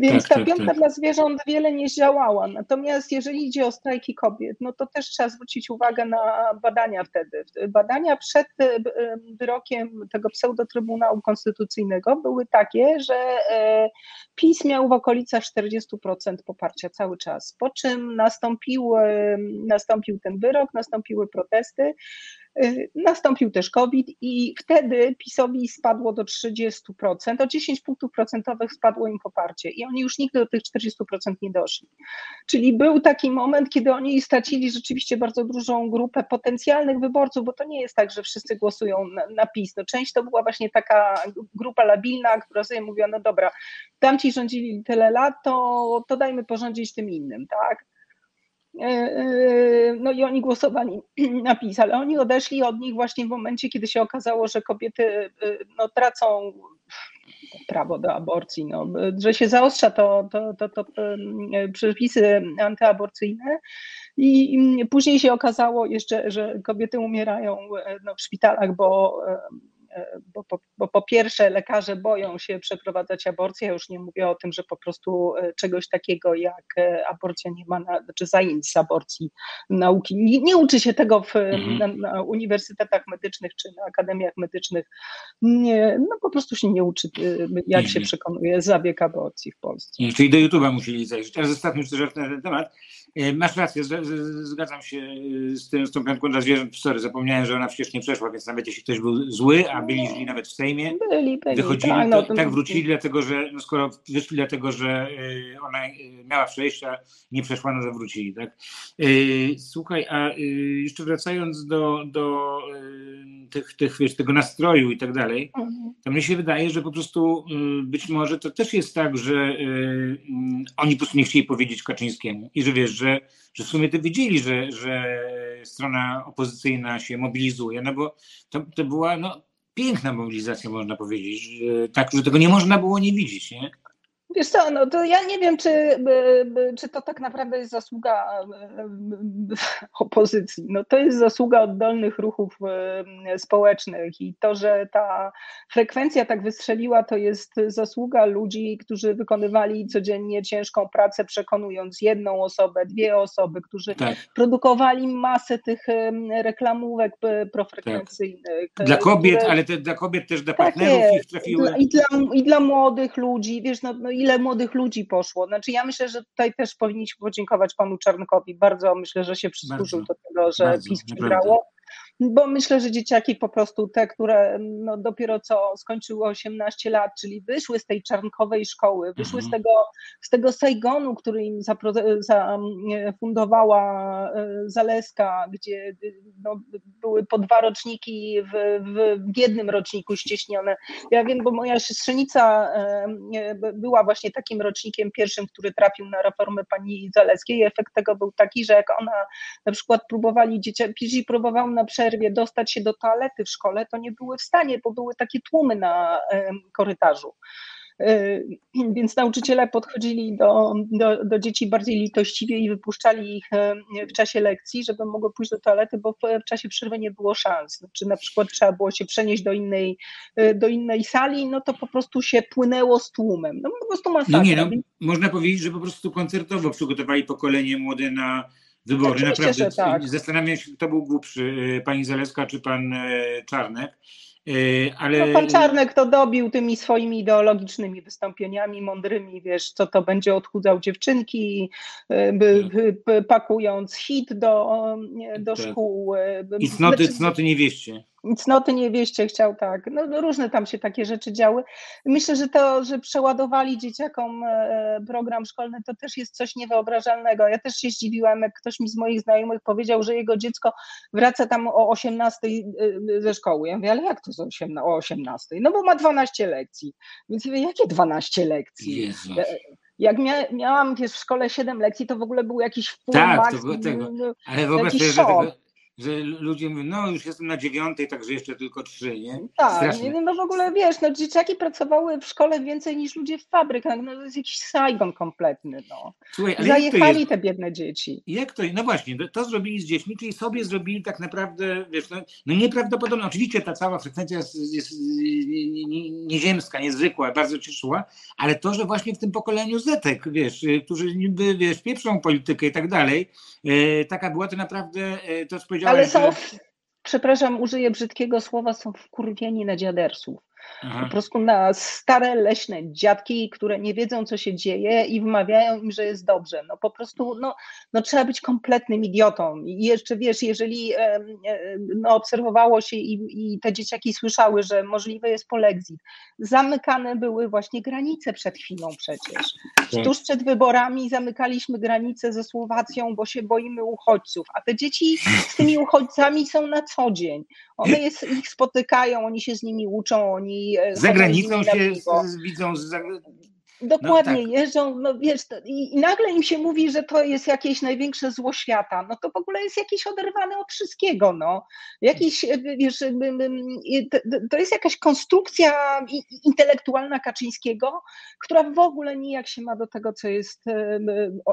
Więc tak, ta tak, piątka tak. dla zwierząt wiele nie zdziałała. Natomiast jeżeli idzie o strajki kobiet, no to też trzeba zwrócić uwagę na badania wtedy. Badania przed e, wyrokiem tego pseudotrybunału konstytucyjnego były takie, że e, PiS miał w okolicach 40% poparcia cały czas, po czym nastąpił, nastąpił ten wyrok, nastąpiły protesty. Y, nastąpił też COVID i wtedy PiSowi spadło do 30%, o 10 punktów procentowych spadło im poparcie i oni już nigdy do tych 40% nie doszli. Czyli był taki moment, kiedy oni stracili rzeczywiście bardzo dużą grupę potencjalnych wyborców, bo to nie jest tak, że wszyscy głosują na, na PiS. No, część to była właśnie taka grupa labilna, która sobie mówiła, no dobra, tamci rządzili tyle lat, to, to dajmy porządzić tym innym, tak? E, e, no i oni głosowali na PiS, ale oni odeszli od nich właśnie w momencie, kiedy się okazało, że kobiety e, no, tracą prawo do aborcji, no, że się zaostrza to, to, to, to przepisy antyaborcyjne. I później się okazało jeszcze, że kobiety umierają no, w szpitalach, bo bo po, bo po pierwsze lekarze boją się przeprowadzać aborcję, ja już nie mówię o tym, że po prostu e, czegoś takiego jak e, aborcja nie ma, na, znaczy zajęć z aborcji nauki, nie, nie uczy się tego w, mhm. na, na, uniwersytetach medycznych czy na akademiach medycznych, nie, no po prostu się nie uczy, e, jak się mhm. przekonuje zabieg aborcji w Polsce. Czyli do YouTube'a musieli zajrzeć. Teraz już też na ten temat, E, masz rację, zgadzam się z, tym, z tą piątką dla zwierząt. Sorry, zapomniałem, że ona przecież nie przeszła, więc nawet jeśli ktoś był zły, a byli źli nawet w Sejmie, byli, byli, wychodzili, tak, no, to, tak wrócili, dlatego że, no skoro wyszli dlatego, że ona miała przejść, a nie przeszła, no to wrócili, tak? Słuchaj, a jeszcze wracając do, do tych, tych, wiesz, tego nastroju i tak dalej, mhm. to mnie się wydaje, że po prostu być może to też jest tak, że oni po prostu nie chcieli powiedzieć Kaczyńskiemu i że wiesz, że, że w sumie to wiedzieli, że, że strona opozycyjna się mobilizuje, no bo to, to była no, piękna mobilizacja, można powiedzieć, tak, że tego nie można było nie widzieć, nie? Wiesz co, no to ja nie wiem, czy, czy to tak naprawdę jest zasługa opozycji. No to jest zasługa oddolnych ruchów społecznych i to, że ta frekwencja tak wystrzeliła, to jest zasługa ludzi, którzy wykonywali codziennie ciężką pracę, przekonując jedną osobę, dwie osoby, którzy tak. produkowali masę tych reklamówek profrekwencyjnych. Tak. Dla kobiet, które... ale te, dla kobiet też dla partnerów tak ich trafiły. I dla, I dla młodych ludzi, wiesz, no, no ile młodych ludzi poszło. Znaczy ja myślę, że tutaj też powinniśmy podziękować panu Czarnkowi. Bardzo myślę, że się przysłużył do tego, że bardzo, PiS przegrało bo myślę, że dzieciaki po prostu te, które no dopiero co skończyły 18 lat, czyli wyszły z tej czarnkowej szkoły, wyszły z mhm. tego, z tego Saigonu, który im zafundowała e, Zaleska, gdzie no, były po dwa roczniki w, w, jednym roczniku ścieśnione. Ja wiem, bo moja siostrzenica e, była właśnie takim rocznikiem pierwszym, który trafił na reformę pani Zaleskiej. Efekt tego był taki, że jak ona na przykład próbowali dzieciaki, próbował na przykład przerwie dostać się do toalety w szkole, to nie były w stanie, bo były takie tłumy na korytarzu. Więc nauczyciele podchodzili do, do, do, dzieci bardziej litościwie i wypuszczali ich w czasie lekcji, żeby mogły pójść do toalety, bo w czasie przerwy nie było szans. Czy na przykład trzeba było się przenieść do innej, e, do innej sali, no to po prostu się płynęło z tłumem. No po prostu masakra. No nie, no, można powiedzieć, że po prostu koncertowo przygotowali pokolenie młode na wybory. Naprawdę tak. zastanawiam się, kto był głupszy, y, pani Zaleska czy pan y, Czarnek. Y, ale... No, pan Czarnek to dobił tymi swoimi ideologicznymi wystąpieniami mądrymi, wiesz, co to będzie odchudzał dziewczynki, by, by, pakując hit do, do tak. szkół. I cnoty, znaczy, cnoty niewieście cnoty niewieście chciał, tak. No, no, różne tam się takie rzeczy działy. Myślę, że to, że przeładowali dzieciakom e, program szkolny, to też jest coś niewyobrażalnego. Ja też się zdziwiłam, jak ktoś mi z moich znajomych powiedział, że jego dziecko wraca tam o 18 e, ze szkoły. Ja mówię, ale jak to o 18? No bo ma 12 lekcji. Więc mówię, jakie 12 lekcji? Jezus. Jak mia miałam wiesz, w szkole 7 lekcji, to w ogóle był jakiś wpływ. Tak, to było tego. Ale wyobraź sobie, że tego, że ludzie mówią, no już jestem na dziewiątej, także jeszcze tylko trzy, nie? Tak, nie, no w ogóle wiesz, no dzieciaki pracowały w szkole więcej niż ludzie w fabrykach, no to jest jakiś Saigon kompletny, no. Słuchaj, ale Zajechali te biedne dzieci. Jak to, no właśnie, to, zrobili z dziećmi, czyli sobie zrobili tak naprawdę, wiesz, no, no nieprawdopodobne, oczywiście ta cała frekwencja jest, jest nieziemska, niezwykła, bardzo cieszyła, ale to, że właśnie w tym pokoleniu Zetek, wiesz, którzy niby, wiesz, pieprzą politykę i tak dalej, e, taka była to naprawdę, e, to ale są, przepraszam, użyję brzydkiego słowa, są wkurwieni na dziadersów. Aha. po prostu na stare leśne dziadki, które nie wiedzą, co się dzieje i wmawiają im, że jest dobrze. No po prostu no, no trzeba być kompletnym idiotą. I jeszcze wiesz, jeżeli no, obserwowało się i, i te dzieciaki słyszały, że możliwe jest polexit, zamykane były właśnie granice przed chwilą przecież. Tak. Tuż przed wyborami zamykaliśmy granice ze Słowacją, bo się boimy uchodźców, a te dzieci z tymi uchodźcami są na co dzień. One jest, ich spotykają, oni się z nimi uczą, oni. E, za granicą się widzą. Z, Dokładnie, no, tak. jeżdżą, no wiesz, to, i, i, nagle im się mówi, że to jest jakieś największe zło świata, no to w ogóle jest jakieś oderwane od wszystkiego, no. Jakiś, e, wiesz, to jest jakaś konstrukcja intelektualna Kaczyńskiego, która w ogóle nijak się ma do tego, co jest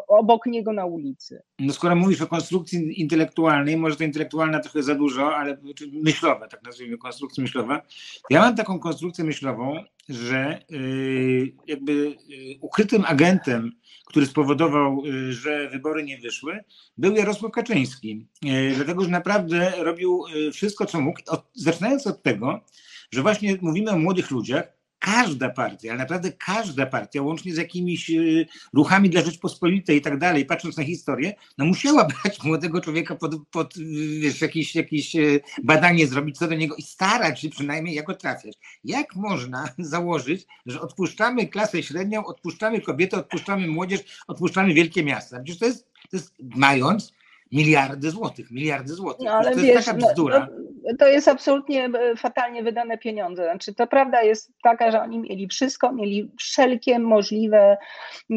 obok niego na ulicy. No skoro mówisz o konstrukcji intelektualnej, może to intelektualna trochę za dużo, ale myślowa, tak nazwijmy, konstrukcja myślowa. Ja mam taką konstrukcję myślową, że y, jakby y, ukrytym agentem, który spowodował, y, że wybory nie wyszły, był Jarosław Kaczyński. Dlatego, że naprawdę robił wszystko, co mógł, zaczynając od tego, że właśnie mówimy o młodych ludziach, każda partia, ale naprawdę każda partia, łącznie z jakimiś y, ruchami dla Rzeczpospolitej i tak dalej, patrząc na historię, no musiała brać młodego człowieka pod, pod wiesz, jakieś, jakieś y, badanie zrobić co do niego i starać się przynajmniej jako trafiać. Jak można założyć, że odpuszczamy klasę średnią, odpuszczamy kobiety, odpuszczamy młodzież, odpuszczamy wielkie miasta? Przecież to jest, to jest mając miliardy złotych, miliardy złotych. No, ale to wiesz, jest taka bzdura. No, to jest absolutnie e, fatalnie wydane pieniądze. Znaczy, to prawda jest taka, że oni mieli wszystko, mieli wszelkie możliwe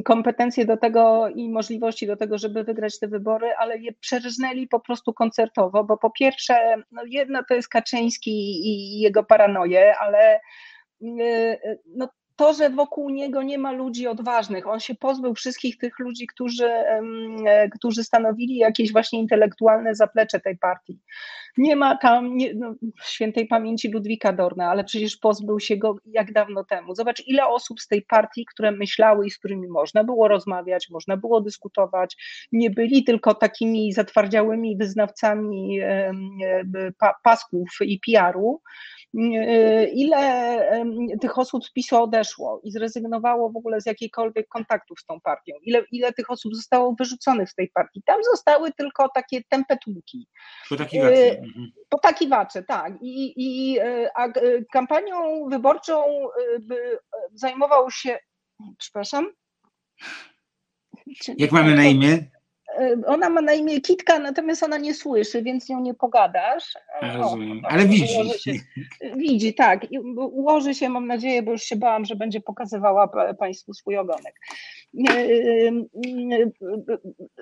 kompetencje do tego i możliwości do tego, żeby wygrać te wybory, ale je przerżnęli po prostu koncertowo, bo po pierwsze, no jedno to jest Kaczyński i jego paranoje, ale e, no, to, że wokół niego nie ma ludzi odważnych, on się pozbył wszystkich tych ludzi, którzy, e, którzy stanowili jakieś właśnie intelektualne zaplecze tej partii. Nie ma tam nie, no, świętej pamięci Ludwika Dorna, ale przecież pozbył się go jak dawno temu. Zobacz, ile osób z tej partii, które myślały i z którymi można było rozmawiać, można było dyskutować, nie byli tylko takimi zatwardziałymi wyznawcami pasków i PR-u, E, ile tych osób z PiSu odeszło i zrezygnowało w ogóle z jakiejkolwiek kontaktów z tą partią, ile, ile tych osób zostało wyrzuconych z tej partii. Tam zostały tylko takie tempetłuki. Potakiwacze. E, mhm. Potakiwacze, tak. I, i a kampanią wyborczą zajmował się, przepraszam. Jak mamy na imię? E, ona ma na imię Kitka, natomiast ona nie słyszy, więc nią nie pogadasz. Rozumiem, o, ale widzi. Się, widzi, tak. ułoży się, mam nadzieję, bo już się bałam, że będzie pokazywała Państwu swój ogonek. E, e,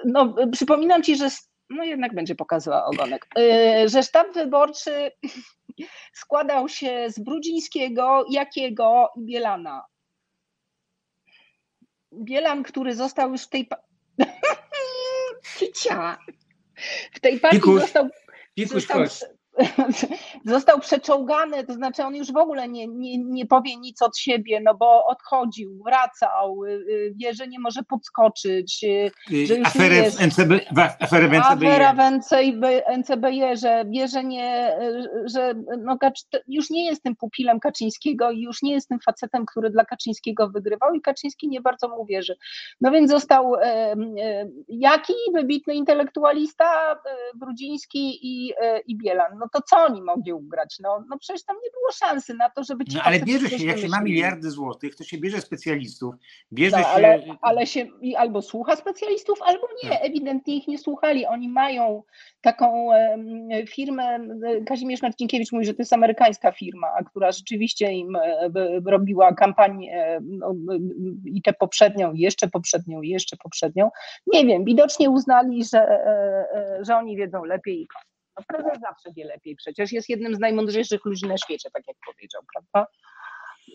no, przypominam Ci, że no jednak będzie pokazywała ogonek, że sztab wyborczy składał się z Brudzińskiego, Jakiego i Bielana. Bielan, który został już w tej Kicia. W tej partii Pikuś, został, Pikuś, został, został przeczołgany, to znaczy on już w ogóle nie, nie, nie powie nic od siebie, no bo odchodził, wracał, y, y, wie, że nie może podskoczyć, y, że już aferę w NCB, aferę w. Afera w NCB, że wie, że nie, że no, już nie jest tym pupilem Kaczyńskiego i już nie jest tym facetem, który dla Kaczyńskiego wygrywał i Kaczyński nie bardzo mu wierzy. No więc został e, e, jaki wybitny intelektualista, e, Brudziński i, i Bielan no to co oni mogli ugrać? No, no przecież tam nie było szansy na to, żeby ci No ale bierze się, jak się ma miliardy złotych, to się bierze specjalistów, bierze no, się... Ale, ale się albo słucha specjalistów, albo nie, tak. ewidentnie ich nie słuchali. Oni mają taką firmę, Kazimierz Marcinkiewicz mówi, że to jest amerykańska firma, która rzeczywiście im e, robiła kampanię no, i tę poprzednią, i jeszcze poprzednią, i jeszcze poprzednią. Nie wiem, widocznie uznali, że, e, e, że oni wiedzą lepiej i koniec. No prezes zawsze wie lepiej, przecież jest jednym z najmądrzejszych ludzi na świecie, tak jak powiedział, prawda?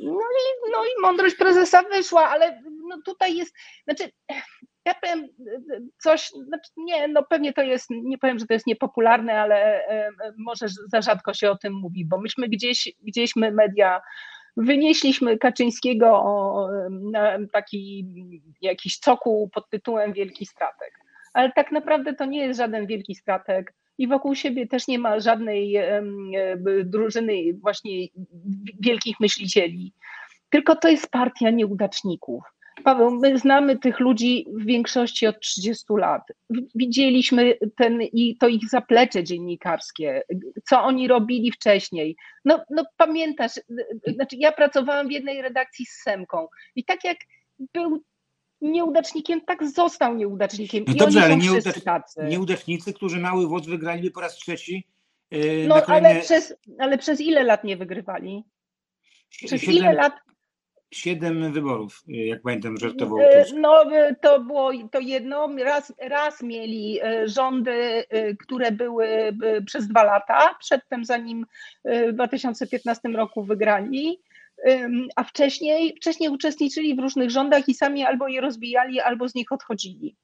No i, no i mądrość prezesa wyszła, ale no tutaj jest, znaczy ja powiem coś, znaczy nie, no pewnie to jest, nie powiem, że to jest niepopularne, ale e, może za rzadko się o tym mówi, bo myśmy gdzieś, gdzieś my media wynieśliśmy Kaczyńskiego na taki jakiś cokół pod tytułem Wielki Stratek. Ale tak naprawdę to nie jest żaden wielki stratek i wokół siebie też nie ma żadnej drużyny właśnie wielkich myślicieli. Tylko to jest partia nieudaczników. Paweł, my znamy tych ludzi w większości od 30 lat. Widzieliśmy ten, i to ich zaplecze dziennikarskie, co oni robili wcześniej. No, no pamiętasz, znaczy ja pracowałam w jednej redakcji z Semką i tak jak był nieudacznikiem, tak został nieudacznikiem. No dobrze, ale nieudacz, nieudacznicy, którzy mały wódz wygrali po raz trzeci. Yy, no kolejne... ale, przez, ale przez ile lat nie wygrywali? Przez siedem, ile lat? Siedem wyborów, y, jak pamiętam, że to było. No to było to jedno. Raz, raz mieli rządy, które były przez dwa lata, przedtem zanim w 2015 roku wygrali a wcześniej, wcześniej uczestniczyli w różnych rządach i sami albo je rozbijali, albo z nich odchodzili.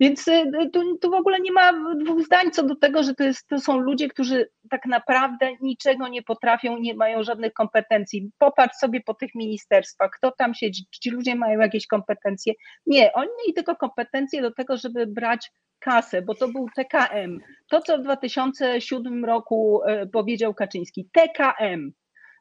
Więc y, tu, tu, w ogóle nie ma dwóch zdań co do tego, że to, jest, to są ludzie, którzy tak naprawdę niczego nie potrafią, nie mają żadnych kompetencji. Popatrz sobie po tych ministerstwach, kto tam siedzi, czy ci ludzie mają jakieś kompetencje. Nie, oni mieli tylko kompetencje do tego, żeby brać kasę, bo to był TKM. To, co w 2007 roku y, powiedział Kaczyński, TKM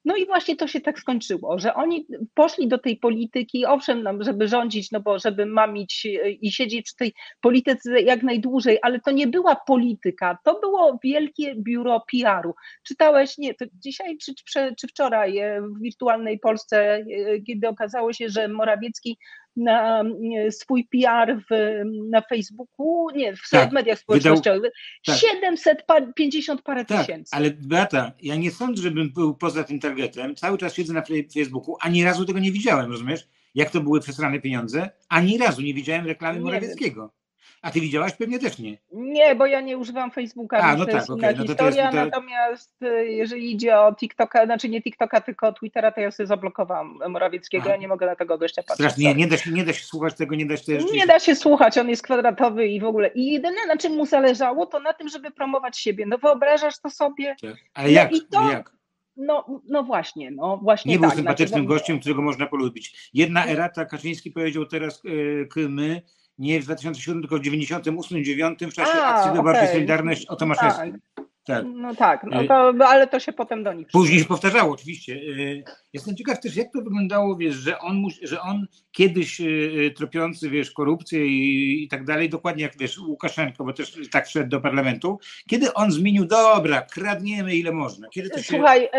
No i właśnie to się tak skończyło, że oni poszli do tej polityki, owszem, no, żeby rządzić, no bo żeby mamić e, i siedzieć przy tej polityce jak najdłużej, ale to nie była polityka, to było wielkie biuro PR-u. Czytałeś, nie, dzisiaj czy, czy wczoraj e, w wirtualnej Polsce, e, kiedy okazało się, że Morawiecki na swój PR w, na Facebooku, nie, w tak, mediach społecznościowych, wydał, tak. 750 parę tak, tysięcy. Ale Beata, ja nie sądzę, żebym był poza tym targetem. Cały czas siedzę na Facebooku, ani razu tego nie widziałem, rozumiesz? Jak to były przesrane pieniądze? Ani razu nie widziałem reklamy nie Morawieckiego. Wiem. A ty widziałaś? Pewnie też nie. Nie, bo ja nie używam Facebooka, A, no to tak, jest okay. inna no historia, to jest, natomiast y, jeżeli idzie o TikToka, znaczy nie TikToka, tylko Twittera, to ja sobie zablokowałam Morawieckiego, ja nie mogę na tego gościa patrzeć. Strasznie, nie, nie, da się, nie da się słuchać tego, nie da się też... Nie da się słuchać, on jest kwadratowy i w ogóle. I jedyne, na czym mu zależało, to na tym, żeby promować siebie. No wyobrażasz to sobie? Tak. Ale jak? No, i to, jak? No, no właśnie, no właśnie. Nie tak, był sympatycznym znaczy, gościem, którego można polubić. Jedna erata, Kaczyński powiedział teraz yy, my, nie w 2007, tylko w 98, 9 w czasie A, akcji wyborczej okay. Solidarność o Tomaszewskim. Tak. Tak. No tak, no y, to, ale to się potem do nich Później się powtarzało, oczywiście. Y, jestem ciekaw też, jak to wyglądało, wiesz, że on, że on kiedyś y, tropiący, wiesz, korupcję i, i tak dalej, dokładnie jak, wiesz, Łukaszenko, bo też tak szedł do parlamentu, kiedy on zmienił, dobra, kradniemy ile można. Kiedy to się... Słuchaj,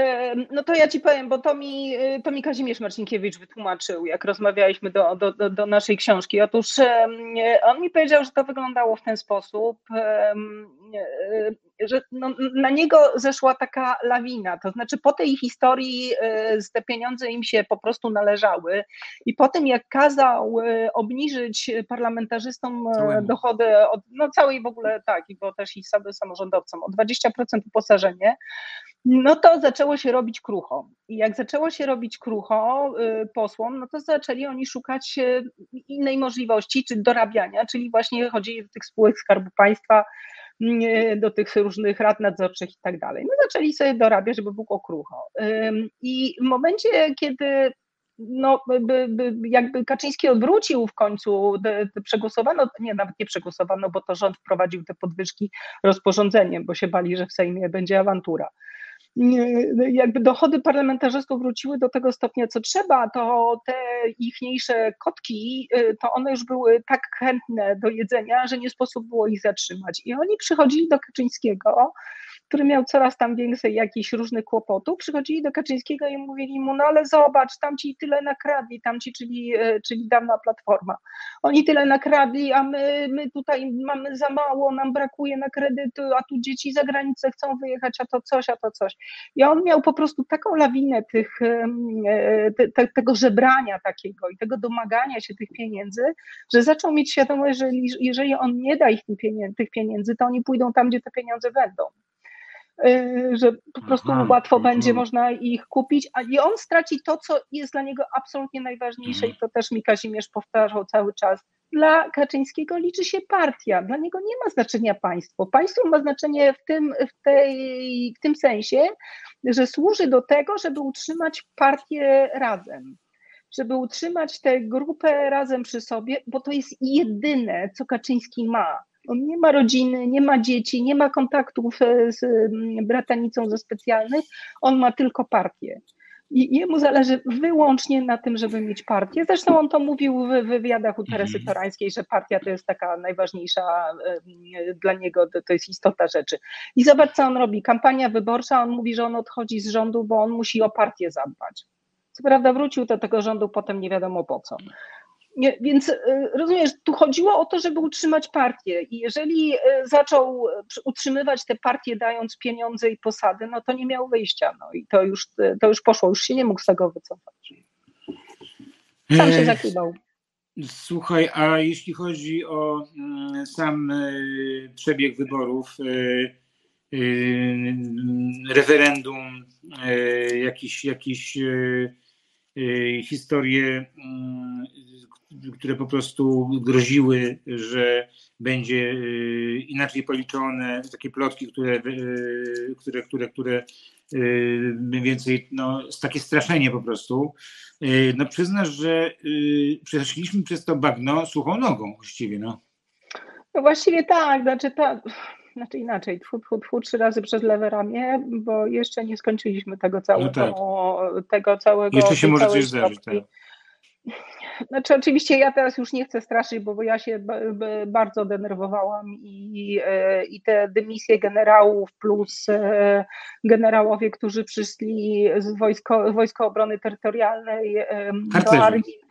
no to ja ci powiem, bo to mi, to mi Kazimierz Marcinkiewicz wytłumaczył, jak rozmawialiśmy do, do, do, do naszej książki. Otóż on mi powiedział, że to wyglądało w ten sposób, że no, na niego zeszła taka lawina. To znaczy, po tej historii e, te pieniądze im się po prostu należały, i po tym, jak kazał e, obniżyć parlamentarzystom e, dochody od no, całej w ogóle tak, bo też i samorządowcom o 20% uposażenie, no to zaczęło się robić krucho. I jak zaczęło się robić krucho posłom, no to zaczęli oni szukać innej możliwości, czy dorabiania, czyli właśnie chodzi o tych spółek Skarbu Państwa, do tych różnych rad nadzorczych i tak dalej. No zaczęli sobie dorabiać, żeby było krucho. I w momencie, kiedy no, by, by, jakby Kaczyński odwrócił w końcu, te przegłosowano, nie, nawet nie przegłosowano, bo to rząd wprowadził te podwyżki rozporządzeniem, bo się bali, że w Sejmie będzie awantura jakby dochody parlamentarzystów wróciły do tego stopnia, co trzeba, to te ichniejsze kotki, y, to one już były tak chętne do jedzenia, że nie sposób było ich zatrzymać. I oni przychodzili do Kaczyńskiego który miał coraz tam więcej jakichś różnych kłopotów, przychodzili do Kaczyńskiego i mówili mu, no ale zobacz, tam ci tyle nakradli, tam ci, czyli, e, czyli dawna platforma, oni tyle nakradli, a my, my tutaj mamy za mało, nam brakuje na kredyt, a tu dzieci za granicę chcą wyjechać, a to coś, a to coś. I on miał po prostu taką lawinę tych, e, te, te, tego żebrania takiego i tego domagania się tych pieniędzy, że zaczął mieć świadomość, że jeżeli on nie da ich tych pieniędzy, to oni pójdą tam, gdzie te pieniądze będą. Y, że po prostu Aha, łatwo mhm. będzie można ich kupić, a i on straci to, co jest dla niego absolutnie najważniejsze i to też mi Kazimierz powtarzał cały czas. Dla Kaczyńskiego liczy się partia, dla niego nie ma znaczenia państwo. Państwo ma znaczenie w tym, w tej, w tym sensie, że służy do tego, żeby utrzymać partię razem żeby utrzymać tę grupę razem przy sobie, bo to jest jedyne, co Kaczyński ma. On nie ma rodziny, nie ma dzieci, nie ma kontaktów e, z mm, bratanicą ze specjalnych, on ma tylko partię. I jemu zależy wyłącznie na tym, żeby mieć partię. Zresztą on to mówił w wywiadach u Teresy mhm. Torańskiej, że partia to jest taka najważniejsza dla niego, to jest istota rzeczy. I zobacz, co on robi. Kampania wyborcza, on mówi, że on odchodzi z rządu, bo on musi o partię zadbać. Co prawda wrócił do tego rządu potem nie wiadomo po co. Więc y, rozumiesz, tu chodziło o to, żeby utrzymać partię i jeżeli y, zaczął utrzymywać te partie dając pieniądze i posady, no to nie miał wyjścia, no i to już, to już poszło, już się nie mógł z tego wycofać. Sam się zakrywał. Słuchaj, a jeśli chodzi o sam y, przebieg wyborów, referendum, jakiś, jakiś historie mm, które po prostu groziły, że będzie y, inaczej policzone, takie plotki, które, y, które, które, które y, mniej więcej, no, takie straszenie po prostu. No przyznasz, że przeszliśmy przez to bagno suchą nogą właściwie, no. No właściwie tak, znaczy ta, znaczy inaczej, tfu, tfu, tfu, trzy razy przez lewe ramię, bo jeszcze nie skończyliśmy tego całego, no tak. tego całego. Jeszcze się może coś zdarzyć, tak. Znaczy, oczywiście ja teraz już nie chcę straszyć, bo, bo ja się bardzo denerwowałam i, e, i te dymisje generałów plus e, generałowie, którzy przyszli z wojsko, Wojska Obrony Terytorialnej do armii.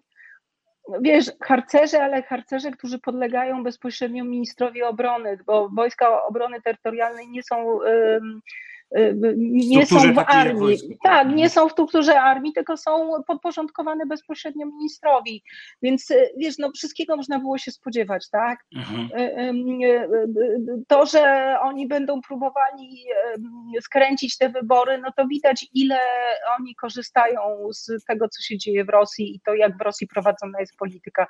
Wiesz, harcerze, ale harcerze, którzy podlegają bezpośrednio ministrowi obrony, bo Wojska Obrony Terytorialnej nie są Y, nie są w armii. Tak, nie są w strukturze armii, tylko są podporządkowane bezpośrednio ministrowi. Więc y, wiesz, no wszystkiego można było się spodziewać, tak? Mhm. Y, to, że oni będą próbowali skręcić te wybory, no to widać, ile oni korzystają z tego, co się dzieje w Rosji i to, jak w Rosji prowadzona jest polityka.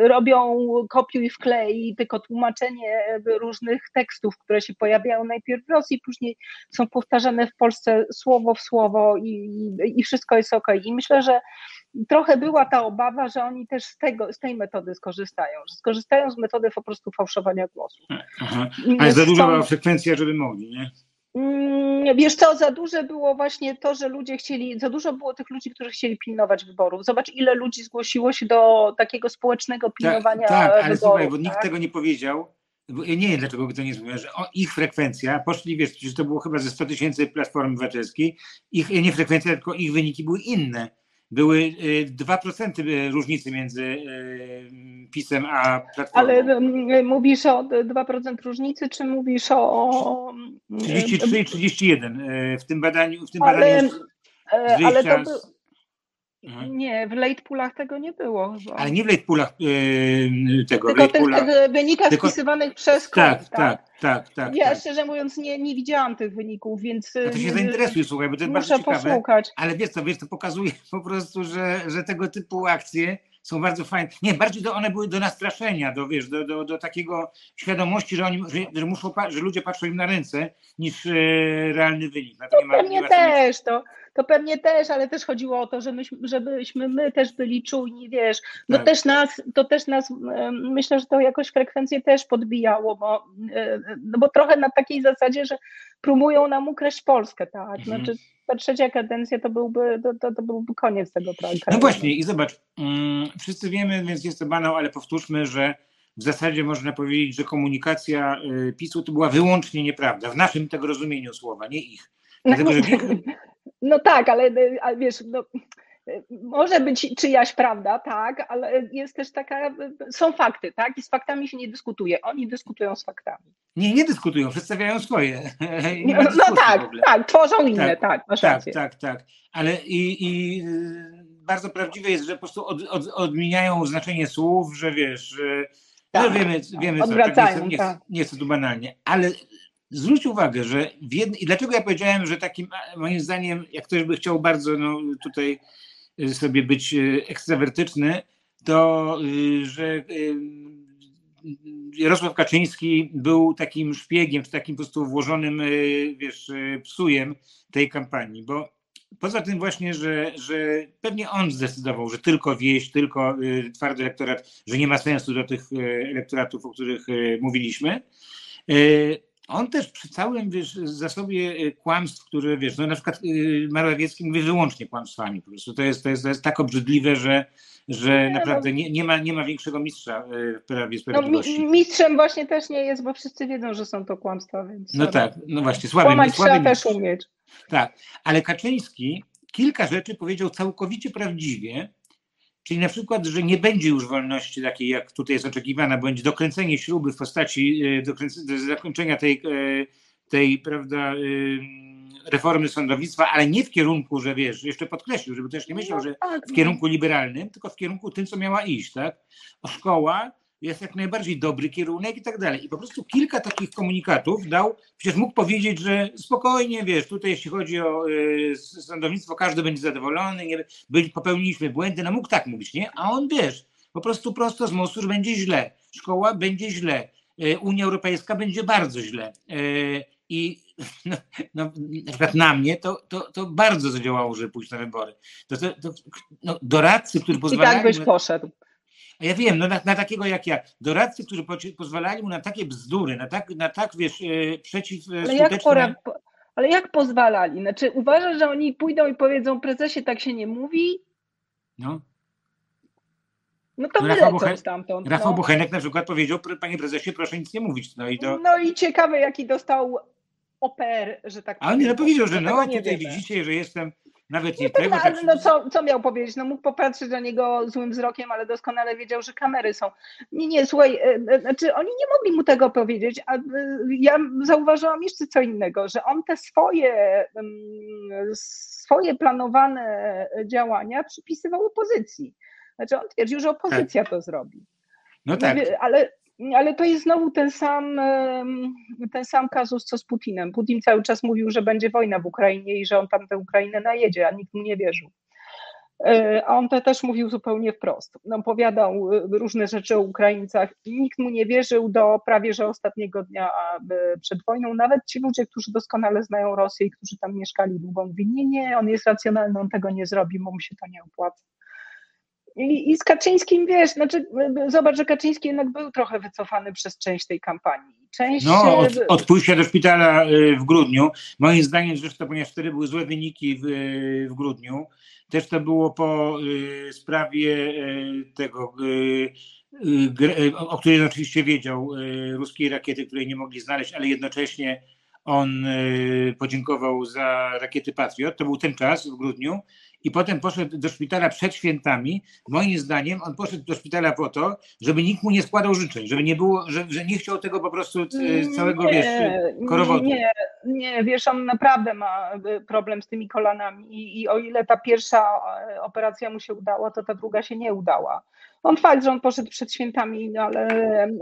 Robią kopiuj wklej, tylko tłumaczenie różnych tekstów, które się pojawiają najpierw w Rosji, później są powtarzane w Polsce słowo w słowo i, i wszystko jest ok. I myślę, że trochę była ta obawa, że oni też z, tego, z tej metody skorzystają, że skorzystają z metody po prostu fałszowania głosów. Aha. Ale za duża była frekwencja, żeby mogli, nie? Mm, wiesz co, za duże było właśnie to, że ludzie chcieli, za dużo było tych ludzi, którzy chcieli pilnować wyborów. Zobacz, ile ludzi zgłosiło się do takiego społecznego tak, pilnowania tak, tak, ale wyborów. Słuchaj, bo tak? nikt tego nie powiedział, ja nie wiem, dlaczego by to nie zrobiło, że ich frekwencja, poszli, wiesz, przecież to było chyba ze 100 tysięcy platform obywatelskiej, ich nie frekwencja, tylko ich wyniki były inne. Były 2% y, y, różnicy między y, PiSem a Platformą. Ale mówisz o 2% różnicy, czy mówisz o... 33 i 31 w tym badaniu. W tym badaniu ale, ale to, by, Mhm. Nie, w late poolach tego nie było. Chyba. Ale nie w late poolach yy, tego. Tylko tych, tych wynikach tylko... wpisywanych przez tak, tak, tak, tak, tak. Ja tak. szczerze mówiąc nie, nie widziałam tych wyników, więc. No to się zainteresuj, słuchaj, bo to jest bardzo ciekawe. Posłuchać. Ale wiesz co, wiesz, to pokazuje po prostu, że, że tego typu akcje są bardzo fajne. Nie, bardziej to one były do nastraszenia, do, wiesz, do, do, do takiego świadomości, że, oni, że, że, muszą, że ludzie patrzą im na ręce, niż e, realny wynik. No to, to pewnie też, to, to pewnie też, ale też chodziło o to, że myśmy, żebyśmy my też byli czujni, wiesz, no tak. też nas, to też nas, myślę, że to jakoś frekwencję też podbijało, bo, e, no bo trochę na takiej zasadzie, że próbują nam ukraść Polskę, tak, mhm. znaczy ta trzecia kadencja to byłby, to, to, to byłby koniec tego projektu. No właśnie i zobacz, um, wszyscy wiemy, więc jest to banał, ale powtórzmy, że w zasadzie można powiedzieć, że komunikacja y, PiSu to była wyłącznie nieprawda, w naszym tego rozumieniu słowa, nie ich. Dlatego, że No tak, ale, ale wiesz, no, może być czyjaś prawda, tak, ale jest też taka, są fakty, tak, i z faktami się nie dyskutuje. Oni dyskutują z faktami. Nie, nie dyskutują, przedstawiają swoje. no, no tak, tak, tworzą inne, tak, tak, tak, tak, tak, ale i, i y, bardzo prawdziwe jest, że po prostu od, od, odmieniają znaczenie słów, że wiesz, że no tak, no wiemy, wiemy co, tak, nie, nie, tak. nie jest to tu banalnie, ale zwróć uwagę, że w i dlaczego ja powiedziałem, że takim moim zdaniem, jak ktoś by chciał bardzo no, tutaj y, sobie być y, ekstrawertyczny, to y, że Jarosław Kaczyński był takim szpiegiem, czy takim po prostu włożonym, wiesz, psujem tej kampanii, bo poza tym właśnie, że, że pewnie on zdecydował, że tylko wieść, tylko twardy elektorat, że nie ma sensu do tych elektoratów, o których mówiliśmy, on też przy całym wiesz, zasobie y, kłamstw, które wiesz, no na przykład y, Morawiecki mówi wyłącznie kłamstwami po prostu. To jest, to jest, to jest tak obrzydliwe, że, że no. naprawdę nie, nie, ma, nie ma większego mistrza y, w Prawie no, Sprawiedliwości. No, mistrzem właśnie też nie jest, bo wszyscy wiedzą, że są to kłamstwa. Więc no tak, no właśnie, słaby, Kłamać słaby trzeba też umieć. Tak, ale Kaczyński kilka rzeczy powiedział całkowicie prawdziwie, Czyli na przykład, że nie będzie już wolności takiej, jak tutaj jest oczekiwana, będzie dokręcenie śruby w postaci e, zakończenia tej, e, tej prawda, e, reformy sądownictwa, ale nie w kierunku, że wiesz, jeszcze podkreślił, żeby też nie myślał, no że tak, w no. kierunku liberalnym, tylko w kierunku tym, co miała iść, tak? Szkoła, jest jak najbardziej dobry kierunek i tak dalej. I po prostu kilka takich komunikatów dał, przecież mógł powiedzieć, że spokojnie, wiesz, tutaj jeśli chodzi o y, sądownictwo, każdy będzie zadowolony, nie, popełniliśmy błędy, no mógł tak mówić, nie? A on, wiesz, po prostu prosto z mostu, że będzie źle, szkoła będzie źle, y, Unia Europejska będzie bardzo źle. Y, I no, no, na przykład na mnie to, to, to bardzo zadziałało, żeby pójść na wybory. To, to, to no, doradcy, którzy pozwalają... I tak byś poszedł. A ja wiem, no na, na, takiego jak ja. Doradcy, którzy pozwalali mu na takie bzdury, na tak, na tak wiesz, przeciw ale jak, pora, ale jak pozwalali? Znaczy uważasz, że oni pójdą i powiedzą prezesie tak się nie mówi? No. No to no, Rafał, Bochen- stamtąd. Rafał no. Bochenek na przykład powiedział, panie prezesie, proszę nic nie mówić. No i, to... no i ciekawe, jaki dostał oper, że tak powiem. A on nie powiedział, że no tutaj wiemy. widzicie, że jestem nawet nie no, tego. Tak, no co, co miał powiedzieć? No mógł popatrzeć na niego złym wzrokiem, ale doskonale wiedział, że kamery są. Nie, nie, słuchaj, e, e, znaczy oni nie mogli mu tego powiedzieć, a e, ja zauważyłam jeszcze co innego, że on te swoje, swoje planowane działania przypisywał opozycji. Znaczy on twierdził, że opozycja tak. to zrobi. No tak. Ale, ale to jest znowu ten sam, ten sam kazus, co z Putinem. Putin cały czas mówił, że będzie wojna w Ukrainie i że on tam tę Ukrainę najedzie, a nikt mu nie wierzył. E, a on to też mówił zupełnie wprost. No, opowiadał e, różne rzeczy o Ukraińcach nikt mu nie wierzył do prawie że ostatniego dnia przed wojną. Nawet ci ludzie, którzy doskonale znają Rosję i którzy tam mieszkali długo, mówili, nie, nie, on jest racjonalny, on tego nie zrobi, mu się to nie opłaca. I, I, z Kaczyńskim, wiesz, znaczy, zobacz, że Kaczyński jednak był trochę wycofany przez część tej kampanii. Część... No, od, od pójścia do szpitala y, w grudniu, moim zdaniem zresztą, ponieważ wtedy były złe wyniki w, w grudniu, też to było po y, sprawie y, tego, o której oczywiście wiedział, ruskiej rakiety, której nie mogli znaleźć, ale jednocześnie on podziękował za rakiety Patriot. To był ten czas w grudniu i potem poszedł do szpitala przed świętami. Moim zdaniem on poszedł do szpitala po to, żeby nikt mu nie składał życzeń, żeby nie było, że, że nie chciał tego po prostu e, całego, nie, wiesz, korowodu. Nie, nie, wiesz, on naprawdę ma e, problem z tymi kolanami i, i o ile ta pierwsza e, operacja mu się udała, to ta druga się nie udała. On fakt, że on poszedł przed świętami, no ale,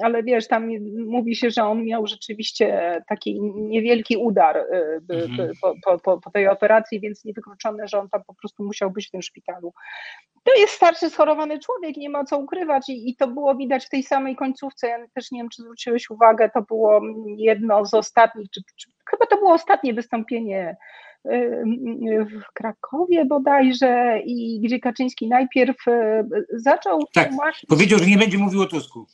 ale wiesz, tam mówi się, że on miał rzeczywiście taki niewielki udar mhm. po, po, po tej operacji, więc niewykluczone, że on tam po prostu musiał być w tym szpitalu. To jest starszy, schorowany człowiek, nie ma co ukrywać i, i to było widać w tej samej końcówce. Ja też nie wiem, czy zwróciłeś uwagę, to było jedno z ostatnich, czy, czy chyba to było ostatnie wystąpienie y, w Krakowie bodajże i gdzie Kaczyński najpierw y, zaczął tak, tłumaczyć... powiedział, że nie będzie mówił o Tusku.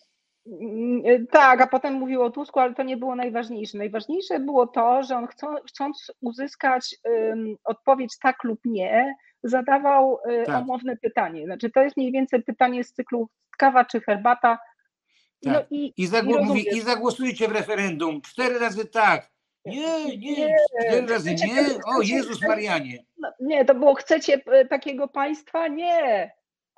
Tak, a potem mówił o Tusku, ale to nie było najważniejsze. Najważniejsze było to, że on chcą, chcąc uzyskać um, odpowiedź tak lub nie, zadawał y, tak. omowne pytanie. Znaczy, to jest mniej więcej pytanie z cyklu kawa czy herbata. No tak. No i, I, zagło- i, mówi, I zagłosujcie w referendum. Cztery razy tak. Nie, nie, cztery razy nie. O Jezus Marianie. No, nie, to było chcecie y, takiego państwa? Nie.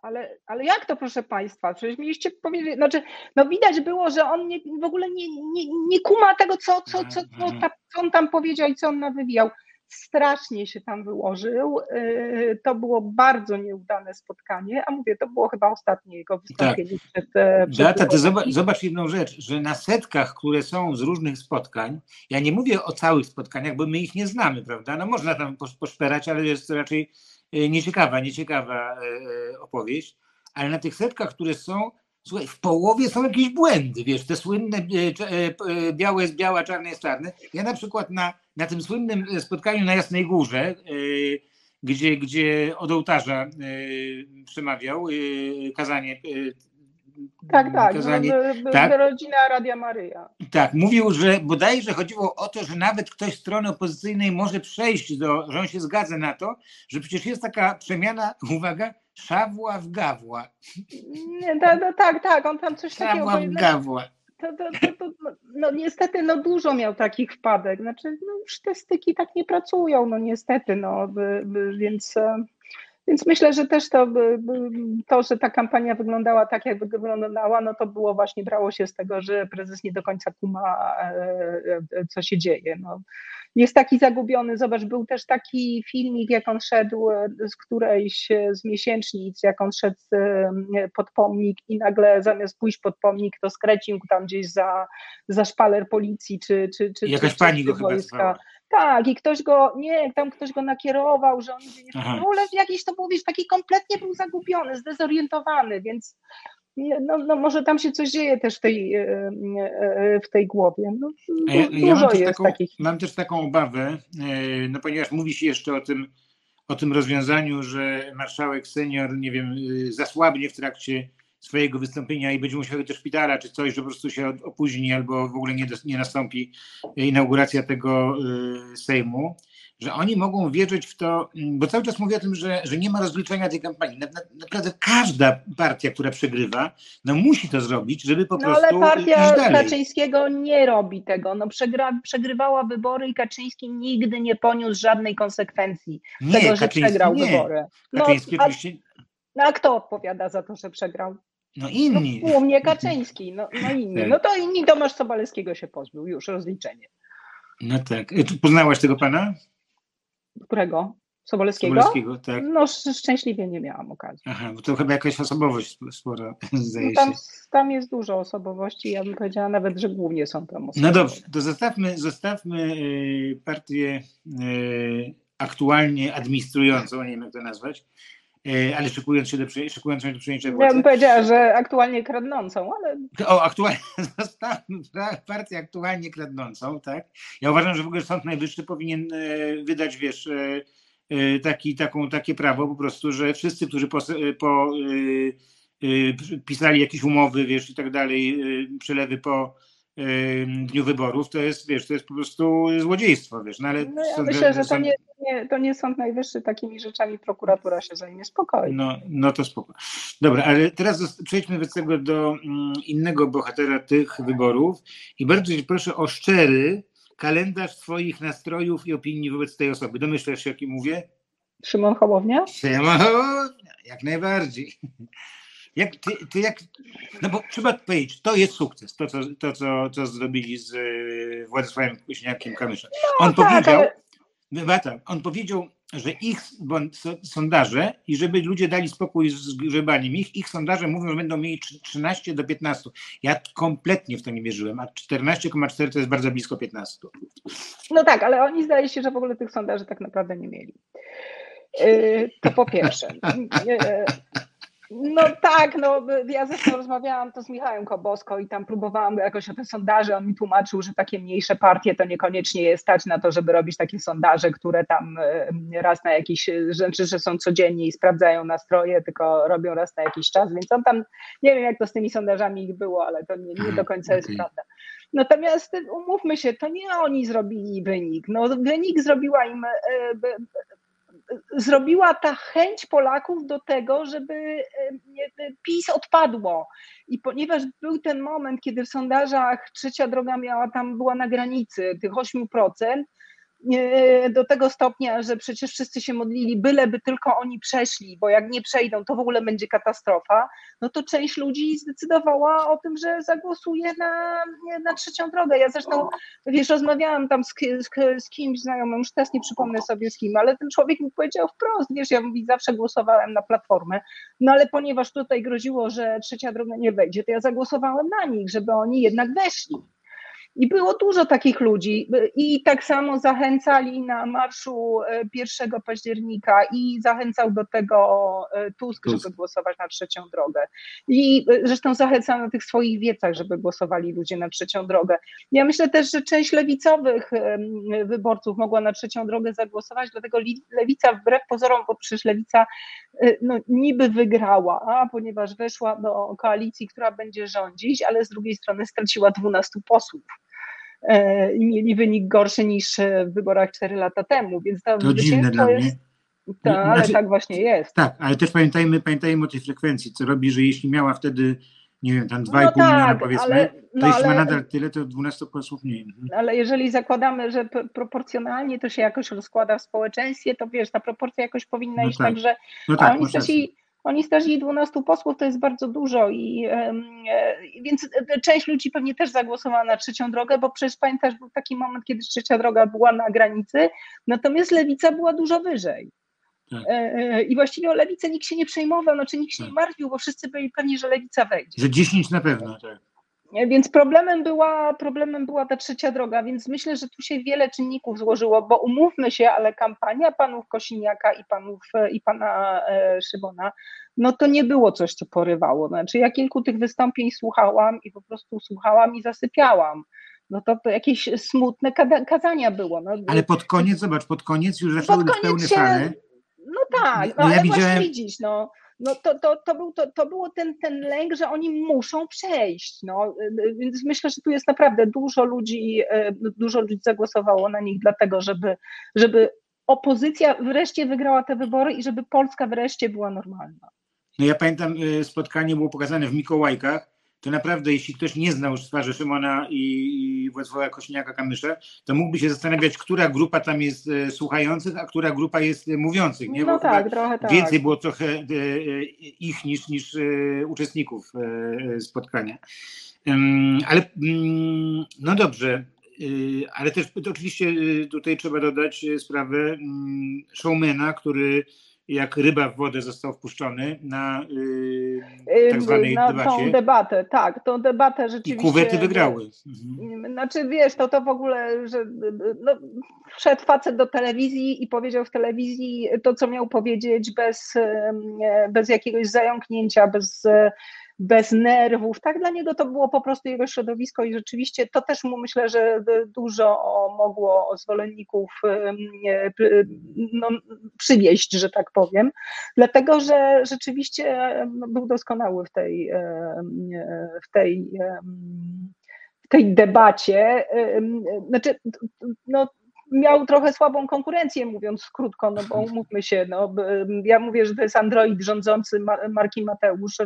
Ale, ale jak to, proszę Państwa? Przecież mieliście powiedzieć, znaczy, no widać było, że on nie, w ogóle nie, nie, nie kuma tego, co, co, co, co, co on tam powiedział i co on nawywijał strasznie się tam wyłożył. Y, to było bardzo nieudane spotkanie, a mówię, to było chyba ostatnie jego wystąpienie tak. przed, e, przed Beata, ty zobacz, zobacz, jedną rzecz, że na setkach, które są z różnych spotkań, ja nie mówię o całych spotkaniach, bo my ich nie znamy, prawda? No można tam poszperać, ale jest to raczej e, nieciekawa, nieciekawa e, opowieść, ale na tych setkach, które są, Słuchaj, w połowie są jakieś błędy, wiesz, te słynne białe jest białe, czarne jest czarne. Ja na przykład na na tym słynnym e, spotkaniu na Jasnej Górze, e, gdzie, gdzie od ołtarza e, przemawiał kazanie. Tak, tak, kazanie, tak. rodzina Radia Maryja. Tak, mówił, że bodajże chodziło o to, że nawet ktoś z strony opozycyjnej może przejść do, że on się zgadza na to, że przecież jest taka przemiana, uwaga, Szawła w Gawła. Nie, tak, tak, tak, on tam coś Szawła takiego... Szawła w Gawła to, to, to, to, no niestety no dużo miał takich wpadek. Znaczy, no już te styki tak nie pracują, no niestety, no, więc, e, więc myślę, że też to, to, że ta kampania wyglądała tak, jak wyglądała, no to było właśnie, brało się z tego, że prezes nie do końca kuma, e, e, co się dzieje. No jest taki zagubiony. Zobacz, był też taki filmik, jak on szedł e, z którejś e, z miesięcznic, jak on szedł e, pod pomnik i nagle zamiast pójść pod pomnik, to skręcił tam gdzieś za, za szpaler policji czy, czy, czy, Jakaś czy, pani go wojska. Tak, i ktoś go, nie, tam ktoś go nakierował, że on nie w ogóle jakiś to był, wiesz, taki kompletnie był zagubiony, zdezorientowany, więc no, no może tam się coś dzieje też w tej, e, e, w tej głowie. No, ja, ja mam, też taką, takich... mam też taką obawę, e, no ponieważ mówi się jeszcze o tym, o tym rozwiązaniu, że marszałek senior, nie wiem, zasłabnie w trakcie swojego wystąpienia i będzie musiał do szpitala czy coś, że po prostu się opóźni albo w ogóle nie, nie nastąpi inauguracja tego y, Sejmu, że oni mogą wierzyć w to, mm, bo cały czas mówię o tym, że, że nie ma rozliczenia tej kampanii. Na, na, naprawdę każda partia, która przegrywa, no musi to zrobić, żeby po no, prostu ale partia iść dalej. Kaczyńskiego nie robi tego. No, przegra, przegrywała wybory i Kaczyński nigdy nie poniósł żadnej konsekwencji Nie, tego, że Kaczyński przegrał nie. wybory. No, Kaczyński a, oczywiście, no a kto odpowiada za to, że przegrał? no No, inni. głównie Kaczyński, no, no inni. Tak. No to inni Tomasz Sobalewskiego się pozbył, już rozliczenie. No tak. Tu Poznałaś tego pana? Którego? Sobolewskiego? Sobolewskiego, tak. No sz- szczęśliwie nie miałam okazji. Aha, bo to chyba jakaś osobowość spora, No, zdaje się. tam, tam jest dużo osobowości, ja bym powiedziała nawet, że głównie są tam osoby. No dobrze, to zostawmy, zostawmy y, partię y, aktualnie administrującą, nie wiem jak to nazwać, ale szykując się do, szykując się do przejęcia Ja władzy. bym powiedziała, że aktualnie kradnącą, ale O, aktualnie, partię aktualnie kradnącą, tak? Ja uważam, że w ogóle Sąd Najwyższy powinien e, wydać, wiesz, e, e, taki, taką, takie prawo po prostu, że wszyscy, którzy po, po e, e, pisali jakieś umowy, wiesz, i tak dalej, e, przelewy po e, dniu wyborów, to jest, wiesz, to jest po prostu złodziejstwo, wiesz, no ale no ja sąd- myślę, że to nie, nie, to nie Sąd Najwyższy, takimi rzeczami prokuratura się zajmie spokojnie. No, no to spoko. Dobra, ale teraz przejdźmy wobec tego do mm, innego bohatera tych wyborów i bardzo cię proszę o szczery kalendarz swoich nastrojów i opinii wobec tej osoby. Domyślasz się, o kim mówię? Szymon Hołownia? Siema, jak najbardziej. Jak, ty, ty jak, no bo trzeba powiedzieć, to jest sukces, to co, to, co, co zrobili z e, Władysławem Kuśniakiem-Kamyszem. On tak, powiedział, ale- Wybata, on powiedział, że ich sondaże i żeby ludzie dali spokój z grzebaniem ich, ich sondaże mówią, że będą mieli trzy- 13 do 15. Ja kompletnie w to nie wierzyłem, a 14,4 to jest bardzo blisko 15. No tak, ale oni zdaje się, że w ogóle tych sondaży tak naprawdę nie mieli. Yy, To po pierwsze. No tak, no ja zresztą rozmawiałam to z Michałem Kobosko i tam próbowałam jakoś o te sondaże, on mi tłumaczył, że takie mniejsze partie to niekoniecznie jest stać na to, żeby robić takie sondaże, które tam e, raz na jakiś, rzeczy, że są codziennie i sprawdzają nastroje, tylko robią raz na jakiś czas, więc on tam, nie wiem jak to z tymi sondażami ich było, ale to nie, nie do końca jest Okej. prawda. Natomiast umówmy się, to nie oni zrobili wynik. No, wynik zrobiła im, e, zrobiła ta chęć Polaków do tego, żeby e, nie- PiS odpadło. I ponieważ był ten moment, kiedy w sondażach trzecia droga miała tam, była na granicy tych 8%, e, do tego stopnia, że przecież wszyscy się modlili, byleby tylko oni przeszli, bo jak nie przejdą, to w ogóle będzie katastrofa, no to część ludzi zdecydowała o tym, że zagłosuje na, na trzecią drogę. Ja zresztą, wiesz, rozmawiałam tam z, z, z kimś znajomym, już teraz nie przypomnę sobie z kim, ale ten człowiek mi powiedział wprost, wiesz, ja mówi, zawsze głosowałem na Platformę, no ale ponieważ tutaj groziło, że trzecia droga nie wejdzie, to ja zagłosowałem na nich, żeby oni jednak weszli. I było dużo takich ludzi i tak samo zachęcali na marszu e, 1 października i zachęcał do tego e, Tusk, Tusk. żeby głosować na trzecią drogę. I e, zresztą zachęcał na tych swoich wiecach, żeby głosowali ludzie na trzecią drogę. Ja myślę też, że część lewicowych wyborców mogła na trzecią drogę zagłosować, dlatego lewica wbrew pozorom, bo przecież lewica e, no, niby wygrała, a, ponieważ weszła do koalicji, która będzie rządzić, ale z drugiej strony straciła 12 posłów e, i mieli wynik gorszy niż e, w wyborach 4 lata temu, więc to, To dziwne dla jest, mnie. Ta, ale Znaczy- tak właśnie jest. Tak, ale też pamiętajmy, pamiętajmy o tej frekwencji, co robi, że jeśli miała wtedy, nie wiem, tam 2,5 No miliona tak, powiedzmy, ale, to no, jeśli ma ale, nadal tyle, to 12 posłów mniej. Mhm. ale jeżeli zakładamy, że proporcjonalnie to się jakoś rozkłada w społeczeństwie, to wiesz, ta proporcja jakoś powinna No iść tak. tak, że No tak, oni stracili, oni stracili 12 posłów, to jest bardzo dużo i e, więc e, część ludzi pewnie też zagłosowała na trzecią drogę, bo przecież pamiętasz, był taki moment, kiedy trzecia droga była na granicy, natomiast lewica była dużo wyżej. Tak. E, e, I właściwie o lewicę nikt się nie przejmował, znaczy nikt się Tak. nie martwił, bo wszyscy byli pewni, że lewica wejdzie. Że 10 na pewno, tak. Więc problemem była, problemem była ta trzecia droga, więc myślę, że tu się wiele czynników złożyło, bo umówmy się, ale kampania panów Kosiniaka i, panów, i pana e, Szymona, no to nie było coś, co porywało. Znaczy ja kilku tych wystąpień słuchałam i po prostu słuchałam i zasypiałam. No to, to jakieś smutne kazania było. No, Ale pod koniec, zobacz, pod koniec już zaczęły być pełne się- no tak, no, No ja ale widziałem- właśnie widzisz, no, no to, to, to, był, to, to było ten, ten lęk, że oni muszą przejść. No. Więc myślę, że tu jest naprawdę dużo ludzi, dużo ludzi zagłosowało na nich dlatego, żeby, żeby opozycja wreszcie wygrała te wybory i żeby Polska wreszcie była normalna. No ja pamiętam spotkanie było pokazane w Mikołajkach to naprawdę, jeśli ktoś nie znał twarzy Szymona i, i Władysława Kośniaka-Kamysza, to mógłby się zastanawiać, która grupa tam jest e, słuchających, a która grupa jest e, mówiących. Nie? Bo no tak, trochę tak. Więcej było trochę e, ich niż, niż uczestników spotkania. Ale mm, no dobrze, ale też oczywiście tutaj trzeba dodać sprawę mm, showmana, który jak ryba w wodę został wpuszczony na yy, tak zwanej na debacie. tą debatę, tak, tą debatę rzeczywiście. I kuwety wygrały. Mhm. Znaczy wiesz, to to w ogóle, że no, wszedł facet do telewizji i powiedział w telewizji to, co miał powiedzieć bez, bez jakiegoś zająknięcia, bez bez nerwów. Tak, dla niego to było po prostu jego środowisko i rzeczywiście to też mu myślę, że dużo mogło zwolenników no, przywieść, że tak powiem, dlatego że rzeczywiście był doskonały w tej, w tej w tej debacie. Znaczy, no, miał trochę słabą konkurencję, mówiąc krótko, no bo umówmy się, no, ja mówię, że to jest android rządzący marki Mateusz,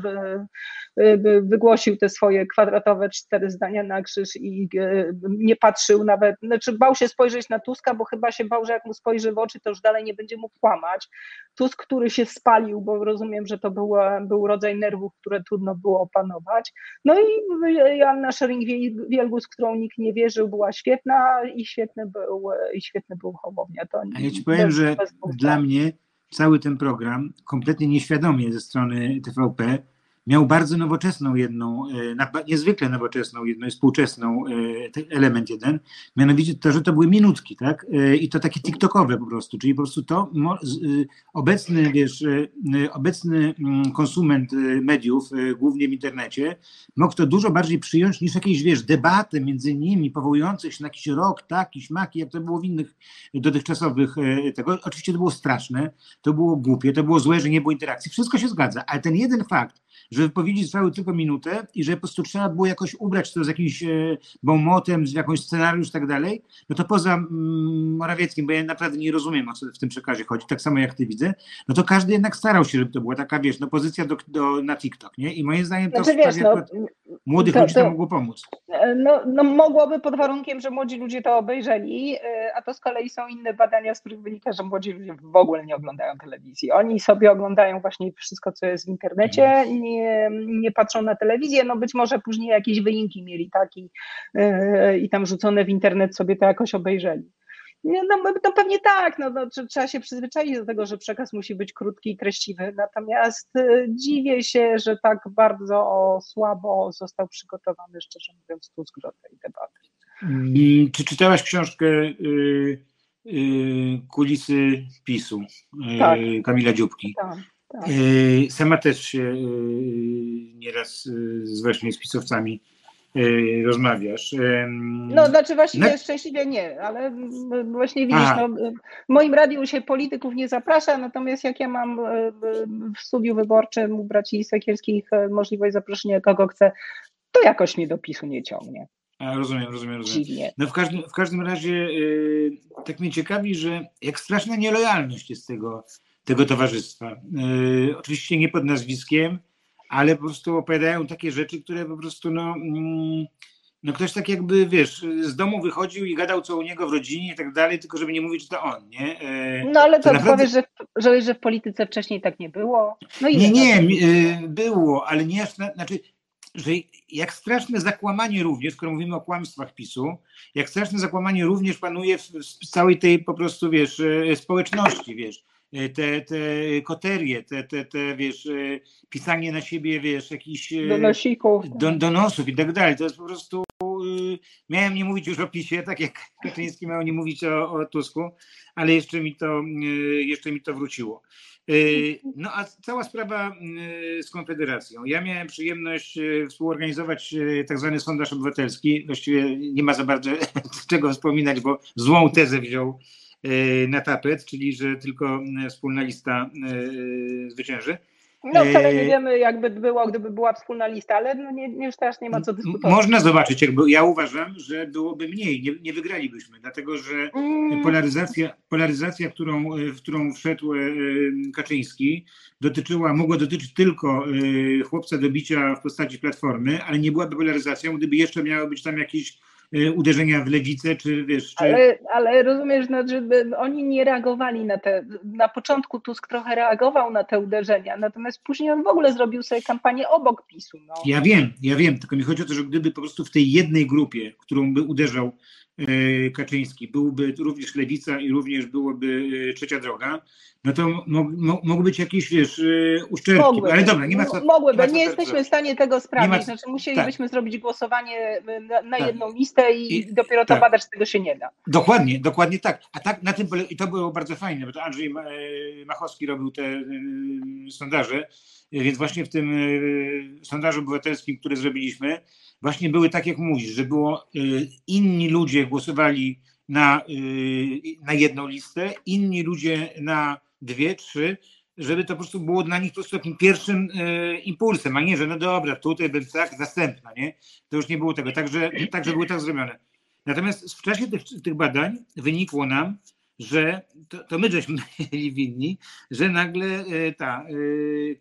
wygłosił te swoje kwadratowe cztery zdania na krzyż i e, nie patrzył nawet, znaczy bał się spojrzeć na Tuska, bo chyba się bał, że jak mu spojrzy w oczy, to już dalej nie będzie mógł kłamać. Tusk, który się spalił, bo rozumiem, że to był, był rodzaj nerwów, które trudno było opanować. No i Joanna Szering-Wielgus, którą nikt nie wierzył, była świetna i świetny był i świetny był Hołownia. To A ja ci powiem, bez, że bez dla mnie cały ten program, kompletnie nieświadomie ze strony TVP, miał bardzo nowoczesną jedną, e, niezwykle nowoczesną, jedną współczesną e, element jeden, mianowicie to, że to były minutki, tak? E, I to takie TikTokowe po prostu, czyli po prostu to obecny, wiesz, obecny mm, konsument mediów, głównie w internecie, mógł to dużo bardziej przyjąć niż jakieś, wiesz, debaty między nimi, powołujących się na jakiś rok, taki, śmaki, jak to było w innych dotychczasowych tego. Oczywiście to było straszne, to było głupie, to było złe, że nie było interakcji. Wszystko się zgadza, ale ten jeden fakt, że wypowiedzi trwały tylko minutę i że po prostu trzeba było jakoś ubrać to z jakimś e, bomotem, z jakąś scenariusz i tak dalej, no to poza mm, Morawieckim, bo ja naprawdę nie rozumiem, o co w tym przekazie chodzi, tak samo jak ty widzę, no to każdy jednak starał się, żeby to była taka, wiesz, no pozycja do, do, na TikTok, nie? I moim zdaniem to znaczy, wiesz, no, młodych to, ludzi to, mogło pomóc. E, no, no mogłoby pod warunkiem, że młodzi ludzie to obejrzeli, e, a to z kolei są inne badania, z których wynika, że młodzi ludzie w ogóle nie oglądają telewizji. Oni sobie oglądają właśnie wszystko, co jest w internecie, mhm. Nie nie, patrzą na telewizję, no być może później jakieś wyinki mieli taki yy, i tam rzucone w internet sobie to jakoś obejrzeli. No, no pewnie tak, no, no, trzeba się przyzwyczaić do tego, że przekaz musi być krótki i treściwy, natomiast y, dziwię się, że tak bardzo słabo został przygotowany, szczerze mówiąc, Tusk do tej debaty. Mm, czy czytałaś książkę y, y, Kulisy PiSu tak. Kamila Dziubki? Tak. Tak. E, sama też się e, nieraz z właśnie z pisowcami e, rozmawiasz. No, znaczy właściwie no. szczęśliwie nie, ale właśnie widzisz, no, w moim radiu się polityków nie zaprasza, natomiast jak ja mam w studiu wyborczym u braci Sekielskich możliwość zaproszenia kogo chcę, to jakoś mnie do PiSu nie ciągnie. A, rozumiem, rozumiem, rozumiem. No w każdym, w każdym razie yy, tak mnie ciekawi, że jak straszna nielojalność jest tego tego towarzystwa. Yy, oczywiście nie pod nazwiskiem, ale po prostu opowiadają takie rzeczy, które po prostu no, mm, no ktoś tak jakby, wiesz, z domu wychodził i gadał co u niego w rodzinie i tak dalej, tylko żeby nie mówić, że to on, nie? Yy, no ale to, to naprawdę... powiesz, że, że, że w polityce wcześniej tak nie było? No nie, nie, yy, było, ale nie aż, na, znaczy, że jak straszne zakłamanie również, skoro mówimy o kłamstwach PiSu, jak straszne zakłamanie również panuje w, w całej tej po prostu, wiesz, społeczności, wiesz, te, te koterie, te, te, te, wiesz, e, pisanie na siebie, wiesz, jakichś e, Donosików. Don, donosów i tak dalej. To jest po prostu, miałem nie mówić już o PiSie, tak jak Kaczyński miał nie mówić o, o Tusku, ale jeszcze mi to, jeszcze mi to wróciło. No a cała sprawa z Konfederacją. Ja miałem przyjemność współorganizować tak zwany sondaż obywatelski. Właściwie nie ma za bardzo czego wspominać, bo złą tezę wziął E, na tapet, czyli że tylko e, wspólna lista e, zwycięży. No wcale nie wiemy, jakby było, gdyby była wspólna lista, ale no nie, już też nie ma co dyskutować. Można zobaczyć, jakby ja uważam, że byłoby mniej, nie, nie wygralibyśmy, dlatego że mm. polaryzacja, polaryzacja którą, w którą wszedł Kaczyński, dotyczyła, mogła dotyczyć tylko chłopca do bicia w postaci platformy, ale nie byłaby polaryzacją, gdyby jeszcze miało być tam jakieś Y, uderzenia w lewicę, czy wiesz... Czy... Ale, ale rozumiesz, że oni nie reagowali na te... Na początku Tusk trochę reagował na te uderzenia, natomiast później on w ogóle zrobił sobie kampanię obok PiSu. No. Ja wiem, ja wiem, tylko mi chodzi o to, że gdyby po prostu w tej jednej grupie, którą by uderzał Kaczyński, byłby również lewica i również byłoby e, trzecia droga, no to mogły być jakieś, wiesz, e, uszczelki. Mogłyby. Ale dobra, nie ma co. Mogłyby, nie, ma co nie jesteśmy w stanie tego sprawdzić. Ma... Znaczy, musielibyśmy tak. zrobić głosowanie na, na tak. jedną listę i, I dopiero to tak. badać, tego się nie da. Dokładnie, dokładnie tak. A tak na tym i to było bardzo fajne, bo to Andrzej Machowski robił te sondaże, więc właśnie w tym sondażu obywatelskim, który zrobiliśmy, właśnie były tak, jak mówisz, że było y, inni ludzie głosowali na, y, na jedną listę, inni ludzie na dwie, trzy, żeby to po prostu było dla nich po prostu takim pierwszym impulsem, a nie, że no dobra, tutaj bym tak, następna, nie? To już nie było tego, także, także były tak zrobione. Natomiast w czasie tych, tych badań wynikło nam, że to, to my żeśmy byli winni, że nagle ta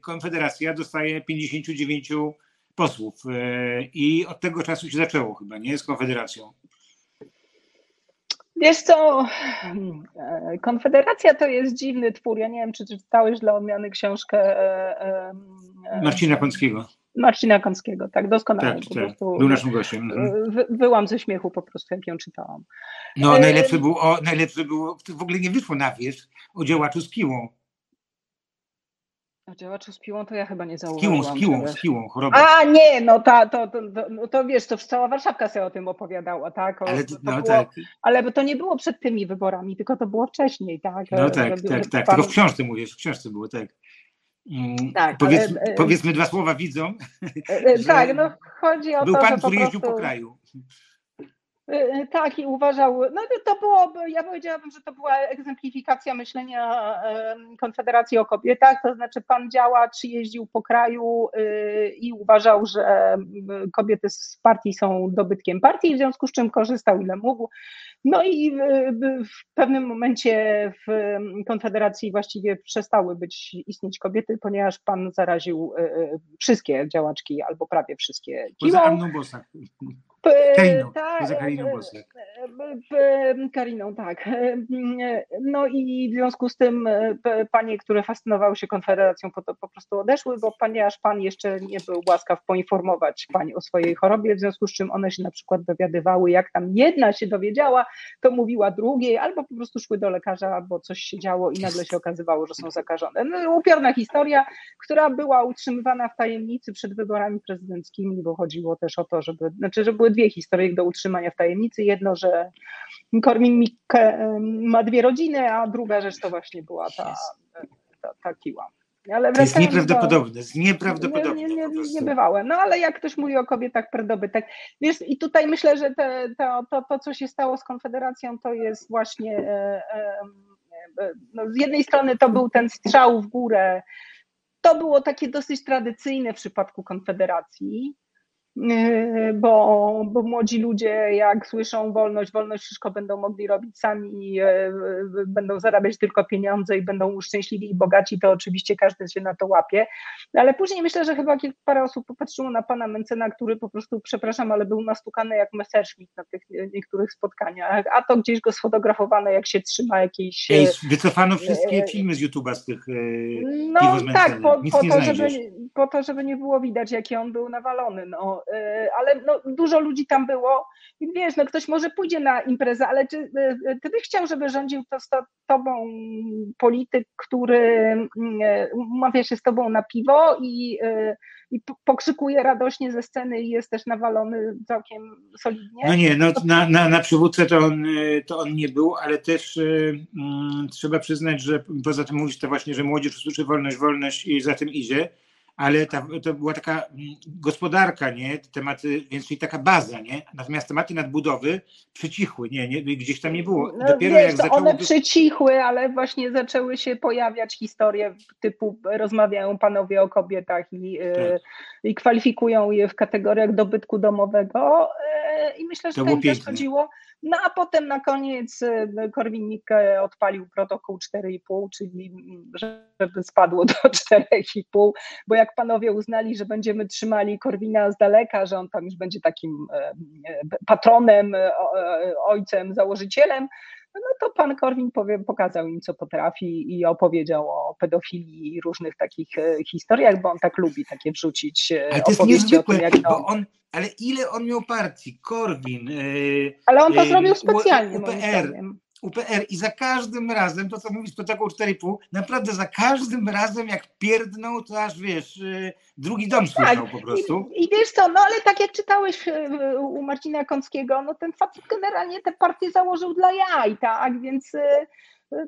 Konfederacja dostaje 59 posłów. E, I od tego czasu się zaczęło chyba, nie? Z Konfederacją. Wiesz co, e, Konfederacja to jest dziwny twór. Ja nie wiem, czy czytałeś dla odmiany książkę e, Marcina Kąckiego. Marcina Kąckiego, tak, doskonale. Tak, po tak. Prostu, Był naszym gościem. Mhm. Wy, wyłam ze śmiechu po prostu, jak ją czytałam. No, najlepsze było, najlepsze było, w ogóle nie wyszło na wierzch, o działaczu z Kiłą. A działaczu z piłą to ja chyba nie zauważyłam. Z piłą, z piłą, z piłą, chorobą. A nie, no ta, to, to, to, no to wiesz, to cała Warszawka sobie o tym opowiadała, tak? O, ale, no, było, tak. ale to nie było przed tymi wyborami, tylko to było wcześniej, tak? No tak, tak, tak. Pan... Tylko w książce mówisz, w książce było, tak. Mm, tak, Powiedz, ale, powiedzmy dwa słowa widzom. Tak, no chodzi o był to, pan, który jeździł po kraju. Y, y, tak, i uważał, no to było, ja powiedziałabym, że to była egzemplifikacja myślenia Konfederacji o kobietach, to znaczy pan działacz jeździł po kraju y, i uważał, że kobiety z partii są dobytkiem partii, w związku z czym korzystał ile mógł. No i w pewnym momencie w Konfederacji właściwie przestały być istnieć kobiety, ponieważ pan zaraził wszystkie działaczki albo prawie wszystkie. Poza Anną Bosak. Kariną, tak, poza Kariną Bosak. Kariną, tak. No i w związku z tym panie, które fascynowały się Konfederacją, po, to po prostu odeszły, bo ponieważ pan jeszcze nie był łaskaw poinformować pani o swojej chorobie, w związku z czym one się na przykład dowiadywały, jak tam jedna się dowiedziała, to mówiła drugiej, albo po prostu szły do lekarza, bo coś się działo i nagle się okazywało, że są zakażone. No, upiorna historia, która była utrzymywana w tajemnicy przed wyborami prezydenckimi, bo chodziło też o to, żeby, znaczy, że były dwie historie do utrzymania w tajemnicy. Jedno, że Kormin Mikke ma dwie rodziny, a druga rzecz to właśnie była ta, ta, ta kiła. Ale to jest nieprawdopodobne, jest nieprawdopodobne. Nie, nie, nie, nie bywałem. No ale jak ktoś mówi o kobietach predobytek, wiesz, i tutaj myślę, że te, to, to, to, co się stało z Konfederacją, to jest właśnie e, e, no, z jednej strony to był ten strzał w górę, to było takie dosyć tradycyjne w przypadku Konfederacji, bo, bo młodzi ludzie, jak słyszą wolność, wolność, wszystko będą mogli robić sami, yy, będą zarabiać tylko pieniądze i będą szczęśliwi i bogaci, to oczywiście każdy się na to łapie. Ale później myślę, że chyba parę osób popatrzyło na pana Mencena, który po prostu, przepraszam, ale był nastukany jak Messerschmitt na tych niektórych spotkaniach, a to gdzieś go sfotografowane, jak się trzyma jakiś... Ej, wycofano wszystkie filmy z YouTube'a z tych No tak, po, po, to, żeby, po to, żeby nie było widać, jaki on był nawalony. No. Y, ale no, dużo ludzi tam było i wiesz, no ktoś może pójdzie na imprezę, ale czy y, y, ty byś chciał, żeby rządził to z tobą polityk, który umawia się z tobą na piwo i, i pokrzykuje radośnie ze sceny i jest też nawalony całkiem solidnie? No nie, no na, na, na przywódcę to on, to on nie był, ale też mm, trzeba przyznać, że poza tym mówisz to właśnie, że młodzież usłyszy wolność, wolność i za tym idzie, ale ta, to była taka mm, gospodarka, nie? Tematy, więc czyli taka baza, nie? Natomiast tematy nadbudowy przycichły, nie, nie gdzieś tam nie było. No, Dopiero wiesz, jak zaczęło... One przycichły, ale właśnie zaczęły się pojawiać historie typu rozmawiają panowie o kobietach i, e, tak. i kwalifikują je w kategoriach dobytku domowego e, i myślę, że to, to też chodziło no a potem na koniec y, Korwin-Mikke odpalił protokół 4,5, czyli żeby spadło do 4,5, bo jak panowie uznali, że będziemy trzymali Korwina z daleka, że on tam już będzie takim e, e, patronem, ojcem, założycielem, no to pan Korwin powie, pokazał im, co potrafi i opowiedział o pedofilii i różnych takich historiach, bo on tak lubi takie wrzucić Ale to opowieści niezwykłe, o tym, jak to... bo on ale ile on miał partii? Korwin. Yy, Ale on to yy, zrobił specjalnie. UPR. UPR i za każdym razem, to co mówisz, to taką 4,5, naprawdę za każdym razem jak pierdnął, to aż wiesz, yy, drugi dom tak, słyszał tak. po prostu. I, I, wiesz co, no ale tak jak czytałeś u Marcina Kąckiego, no ten facet generalnie tę partię założył dla jaj, tak, więc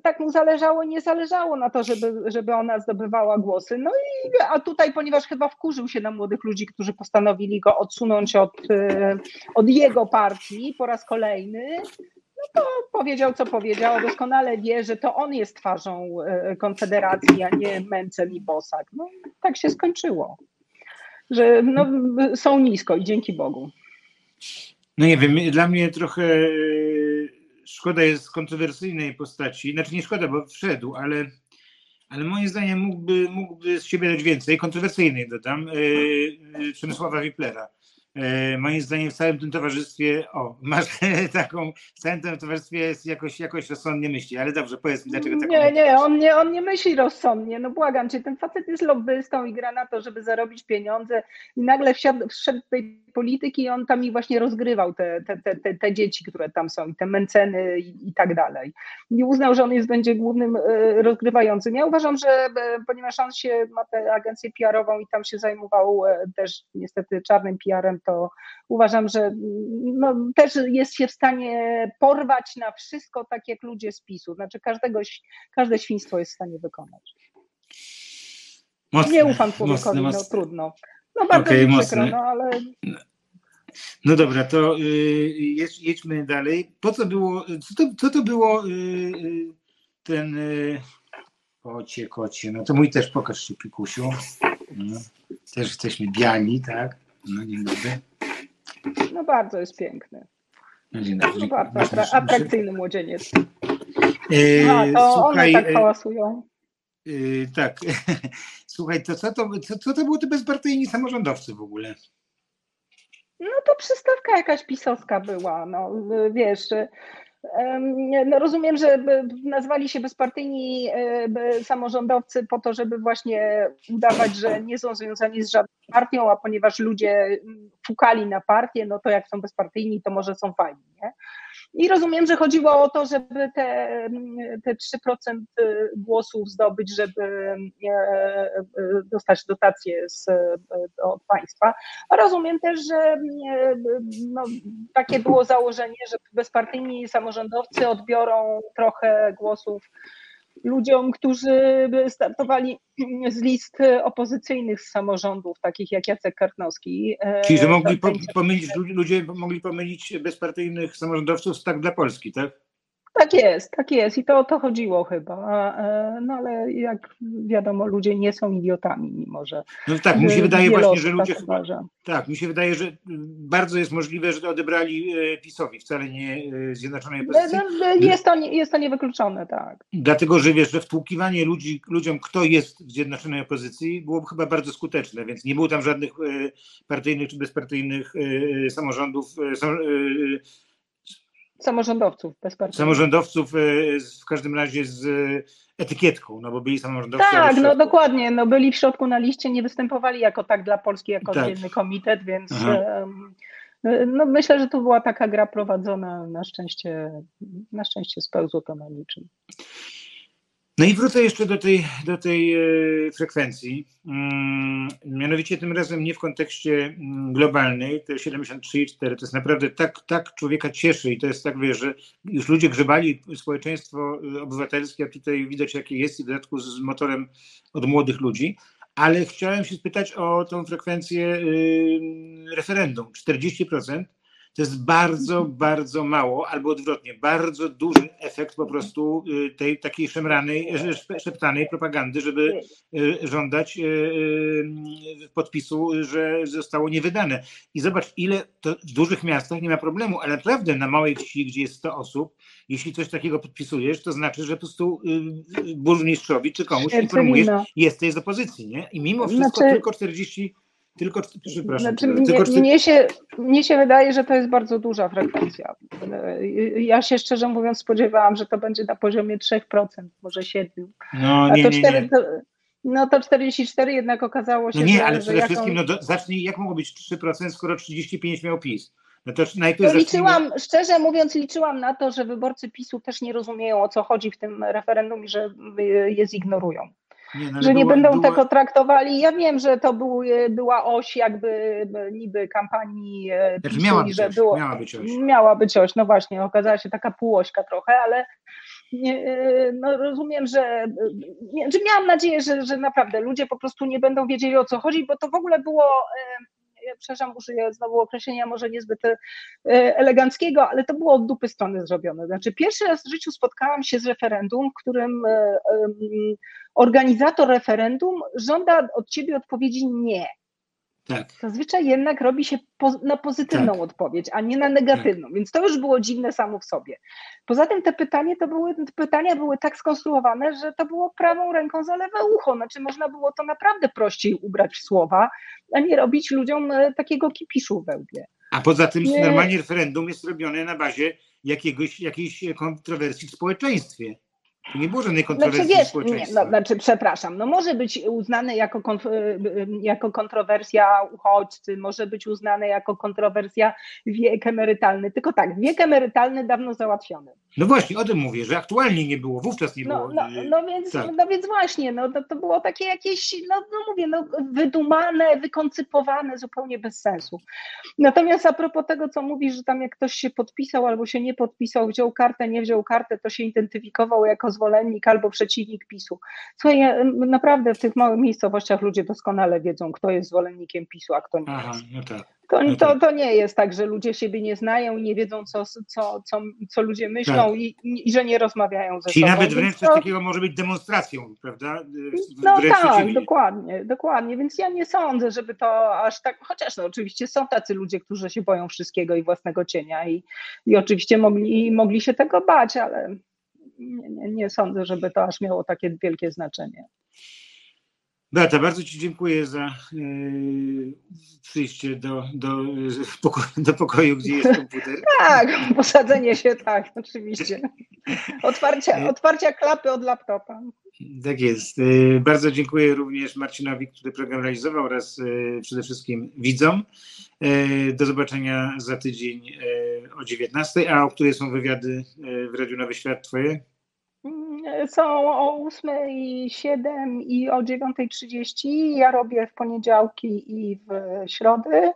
tak mu zależało, nie zależało na to, żeby, żeby ona zdobywała głosy. No i a tutaj, ponieważ chyba wkurzył się na młodych ludzi, którzy postanowili go odsunąć od, e, od jego partii po raz kolejny, no to powiedział, co powiedział. Doskonale wie, że to on jest twarzą e, Konfederacji, a nie Mencel i Bosak. No, tak się skończyło. Że no, są nisko i dzięki Bogu. No nie wiem, dla mnie trochę szkoda jest kontrowersyjnej postaci, znaczy nie szkoda, bo wszedł, ale, ale moim zdaniem mógłby, mógłby z siebie dać więcej, kontrowersyjnej dodam, yy, Przemysława Wiplera. E, moim zdaniem w całym tym towarzystwie, o, masz taką, w całym tym towarzystwie jest jakoś, jakoś rozsądnie myśli, ale dobrze, powiedz mi, dlaczego tak Nie, nie, on nie, on nie myśli rozsądnie, no błagam cię, ten facet jest lobbystą i gra na to, żeby zarobić pieniądze i nagle wsiadł, wszedł do tej polityki i on tam i właśnie rozgrywał te, te, te, te, te dzieci, które tam są i te menceny i, i tak dalej. I uznał, że on jest będzie głównym e, rozgrywającym. Ja uważam, że e, ponieważ on się ma tę agencję PR-ową i tam się zajmował też niestety czarnym PR-em, to uważam, że no, też jest się w stanie porwać na wszystko, tak jak ludzie z PiSu. Znaczy każdego, każde świństwo jest w stanie wykonać. Mocne, nie ufam człowiekowi, mocne, no trudno. No bardzo okay, mi przykro, no ale... No dobra, to y, jedź, jedźmy dalej. Po co było, co to, co to było y, y ten... Y, kocie, kocie, no to mój też pokaż się, Pikusiu. No, też jesteśmy biali, tak? No dzień dobry. No bardzo jest piękny. No dzień dobry. No bardzo atrakcyjny młodzieniec. E, A, to Słuchaj, one tak e, hałasują. Yy, tak. Słuchaj, to co to, co, co to było te bezpartyjni samorządowcy w ogóle? No to przystawka jakaś pisowska była, no wiesz, no rozumiem, że nazwali się bezpartyjni e, samorządowcy po to, żeby właśnie udawać, że nie są związani z żadną partią, a ponieważ ludzie fukali na partię, no to jak są bezpartyjni, to może są fajni. Nie? I rozumiem, że chodziło o to, żeby te, te 3% głosów zdobyć, żeby e, e, dostać dotacje z, od państwa. Rozumiem też, że no, takie było założenie, że bezpartyjni samorządowcy odbiorą trochę głosów ludziom, którzy startowali z list opozycyjnych z samorządów, takich jak Jacek Kartnowski. E, Czyli, że mogli po, pomylić, ludzie mogli pomylić bezpartyjnych samorządowców tak dla Polski, tak? Tak jest, tak jest i to o to chodziło chyba. E, no ale jak wiadomo, ludzie nie są idiotami, mimo że. No tak, mi się wydaje właśnie, że ludzie tak. Tak, mi się wydaje, że bardzo jest możliwe, że odebrali e, PiSowi, wcale nie e, Zjednoczonej Opozycji. No, no, jest to, jest to niewykluczone, tak. Dlatego, że wiesz, że wtłukiwanie ludzi, ludziom, kto jest w Zjednoczonej Opozycji, byłoby chyba bardzo skuteczne, więc nie było tam żadnych partyjnych czy bezpartyjnych samorządów Samorządowców bezpartyjnych. Samorządowców e, w każdym razie z etykietką, no bo byli samorządowcy. Tak, no dokładnie, no byli w środku na liście, nie występowali jako tak dla Polski, jako tak. oddzielny komitet, więc no myślę, że to była taka gra prowadzona, na szczęście, na szczęście spełzło to na niczym. No i wrócę jeszcze do tej, do tej e, frekwencji. Mm, mianowicie tym razem nie w kontekście mm, globalnej, te 73,4 to jest naprawdę tak, tak człowieka cieszy i to jest tak, wiesz, że już ludzie grzebali społeczeństwo e, obywatelskie, a tutaj widać jakie jest i w dodatku z motorem od młodych ludzi. ale chciałem się spytać o tą frekwencję y, referendum. 40% to jest bardzo, bardzo mało, albo odwrotnie, bardzo duży efekt po prostu y, tej takiej szemranej, szeptanej propagandy, żeby y, żądać podpisu, że zostało niewydane. I zobacz, ile to w dużych miastach nie ma problemu, ale naprawdę na małej wsi, gdzie jest 100 osób, jeśli coś takiego podpisujesz, to znaczy, że po prostu burmistrzowi czy komuś informujesz, jesteś z opozycji, nie? I mimo wszystko znaczy... tylko 40 tylko, przepraszam, znaczy, tylko, mnie, mnie, się, mnie się wydaje, że to jest bardzo duża frekwencja. Ja się szczerze mówiąc spodziewałam, że to będzie na poziomie 3%, może 7%. No, nie, A to 4, nie, nie. To, no to 44 jednak okazało się, no nie, że, ale przede że wszystkim, jaką... no do, zacznij, jak mogło być 3%, skoro 35 miał PiS? No to najpierw to liczyłam, zacznijmy... szczerze mówiąc, liczyłam na to, że wyborcy PiSu też nie rozumieją o co chodzi w tym referendum i że je zignorują. Nie, no, że nie będą była... tego traktowali. Ja wiem, że to był, była oś jakby niby kampanii e, znaczy, PiSu miała, być że oś, było, miała być oś. Miała być oś, no właśnie, okazała się taka półośka trochę, ale e, no rozumiem, że, że miałam nadzieję, że, że naprawdę ludzie po prostu nie będą wiedzieli o co chodzi, bo to w ogóle było e, ja przepraszam, użyję znowu określenia może niezbyt e, eleganckiego, ale to było od dupy strony zrobione. Znaczy pierwszy raz w życiu spotkałam się z referendum, w którym e, organizator referendum żąda od ciebie odpowiedzi nie. Tak. Zazwyczaj jednak robi się po, na pozytywną tak. odpowiedź, a nie na negatywną, tak. więc to już było dziwne samo w sobie. Poza tym te, pytanie to były, te pytania były tak skonstruowane, że to było prawą ręką za lewe ucho. Znaczy można było to naprawdę prościej ubrać w słowa, a nie robić ludziom e, takiego kipiszu we łbie. A poza tym nie. normalnie referendum jest robione na bazie jakiegoś, jakiejś kontrowersji w społeczeństwie. Nie było żadnej kontrowersji znaczy, wiesz, nie, no, znaczy, przepraszam, no może być uznane jako, y, jako kontrowersja uchodźcy, może być uznane jako kontrowersja wiek emerytalny, tylko tak, wiek emerytalny dawno załatwiony. No właśnie, o tym mówię, że aktualnie nie było, wówczas nie no, było. No, no, więc, tak. no więc właśnie, no, to, to było takie jakieś, no, no mówię, no, wydumane, wykoncypowane, zupełnie bez sensu. Natomiast a propos tego, co mówisz, że tam jak ktoś się podpisał albo się nie podpisał, wziął kartę, nie wziął kartę, to się identyfikował jako zwolennik albo przeciwnik PiSu. Słuchaj, naprawdę w tych małych miejscowościach ludzie doskonale wiedzą, kto jest zwolennikiem PiSu, a kto nie Aha, jest. No tak. To, no to, tak. to nie jest tak, że ludzie siebie nie znają i nie wiedzą, co, co, co, co ludzie myślą tak. i, i, że nie rozmawiają ze Czyli sobą. nawet wręcz coś takiego może być demonstracją, prawda? No wręcz tak, dokładnie, dokładnie. Więc ja nie sądzę, żeby to aż tak, chociaż no, oczywiście są tacy ludzie, którzy się boją wszystkiego i własnego cienia i, i oczywiście mogli, mogli się tego bać, ale nie, nie, nie sądzę, żeby to aż miało takie wielkie znaczenie. Beata, bardzo Ci dziękuję za yy, przyjście do, do, poko do pokoju, gdzie jest komputer. tak, posadzenie się, tak, oczywiście. Otwarcia, otwarcia klapy od laptopa. Tak jest. Bardzo dziękuję również Marcinowi, który program realizował oraz przede wszystkim widzom. Do zobaczenia za tydzień o 19, a o której są wywiady w Radiu Nowy Świat Twoje? Są o 8.07 i o 9.30. Ja robię w poniedziałki i w środy.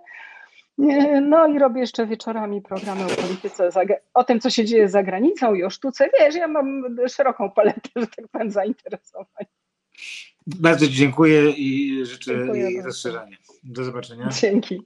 No i robię jeszcze wieczorami programy o polityce, o tym, co się dzieje za granicą i o sztuce. Wiesz, ja mam szeroką paletę, że tak powiem, zainteresowań. Bardzo dziękuję i życzę dziękuję rozszerzania. Do zobaczenia. Dzięki.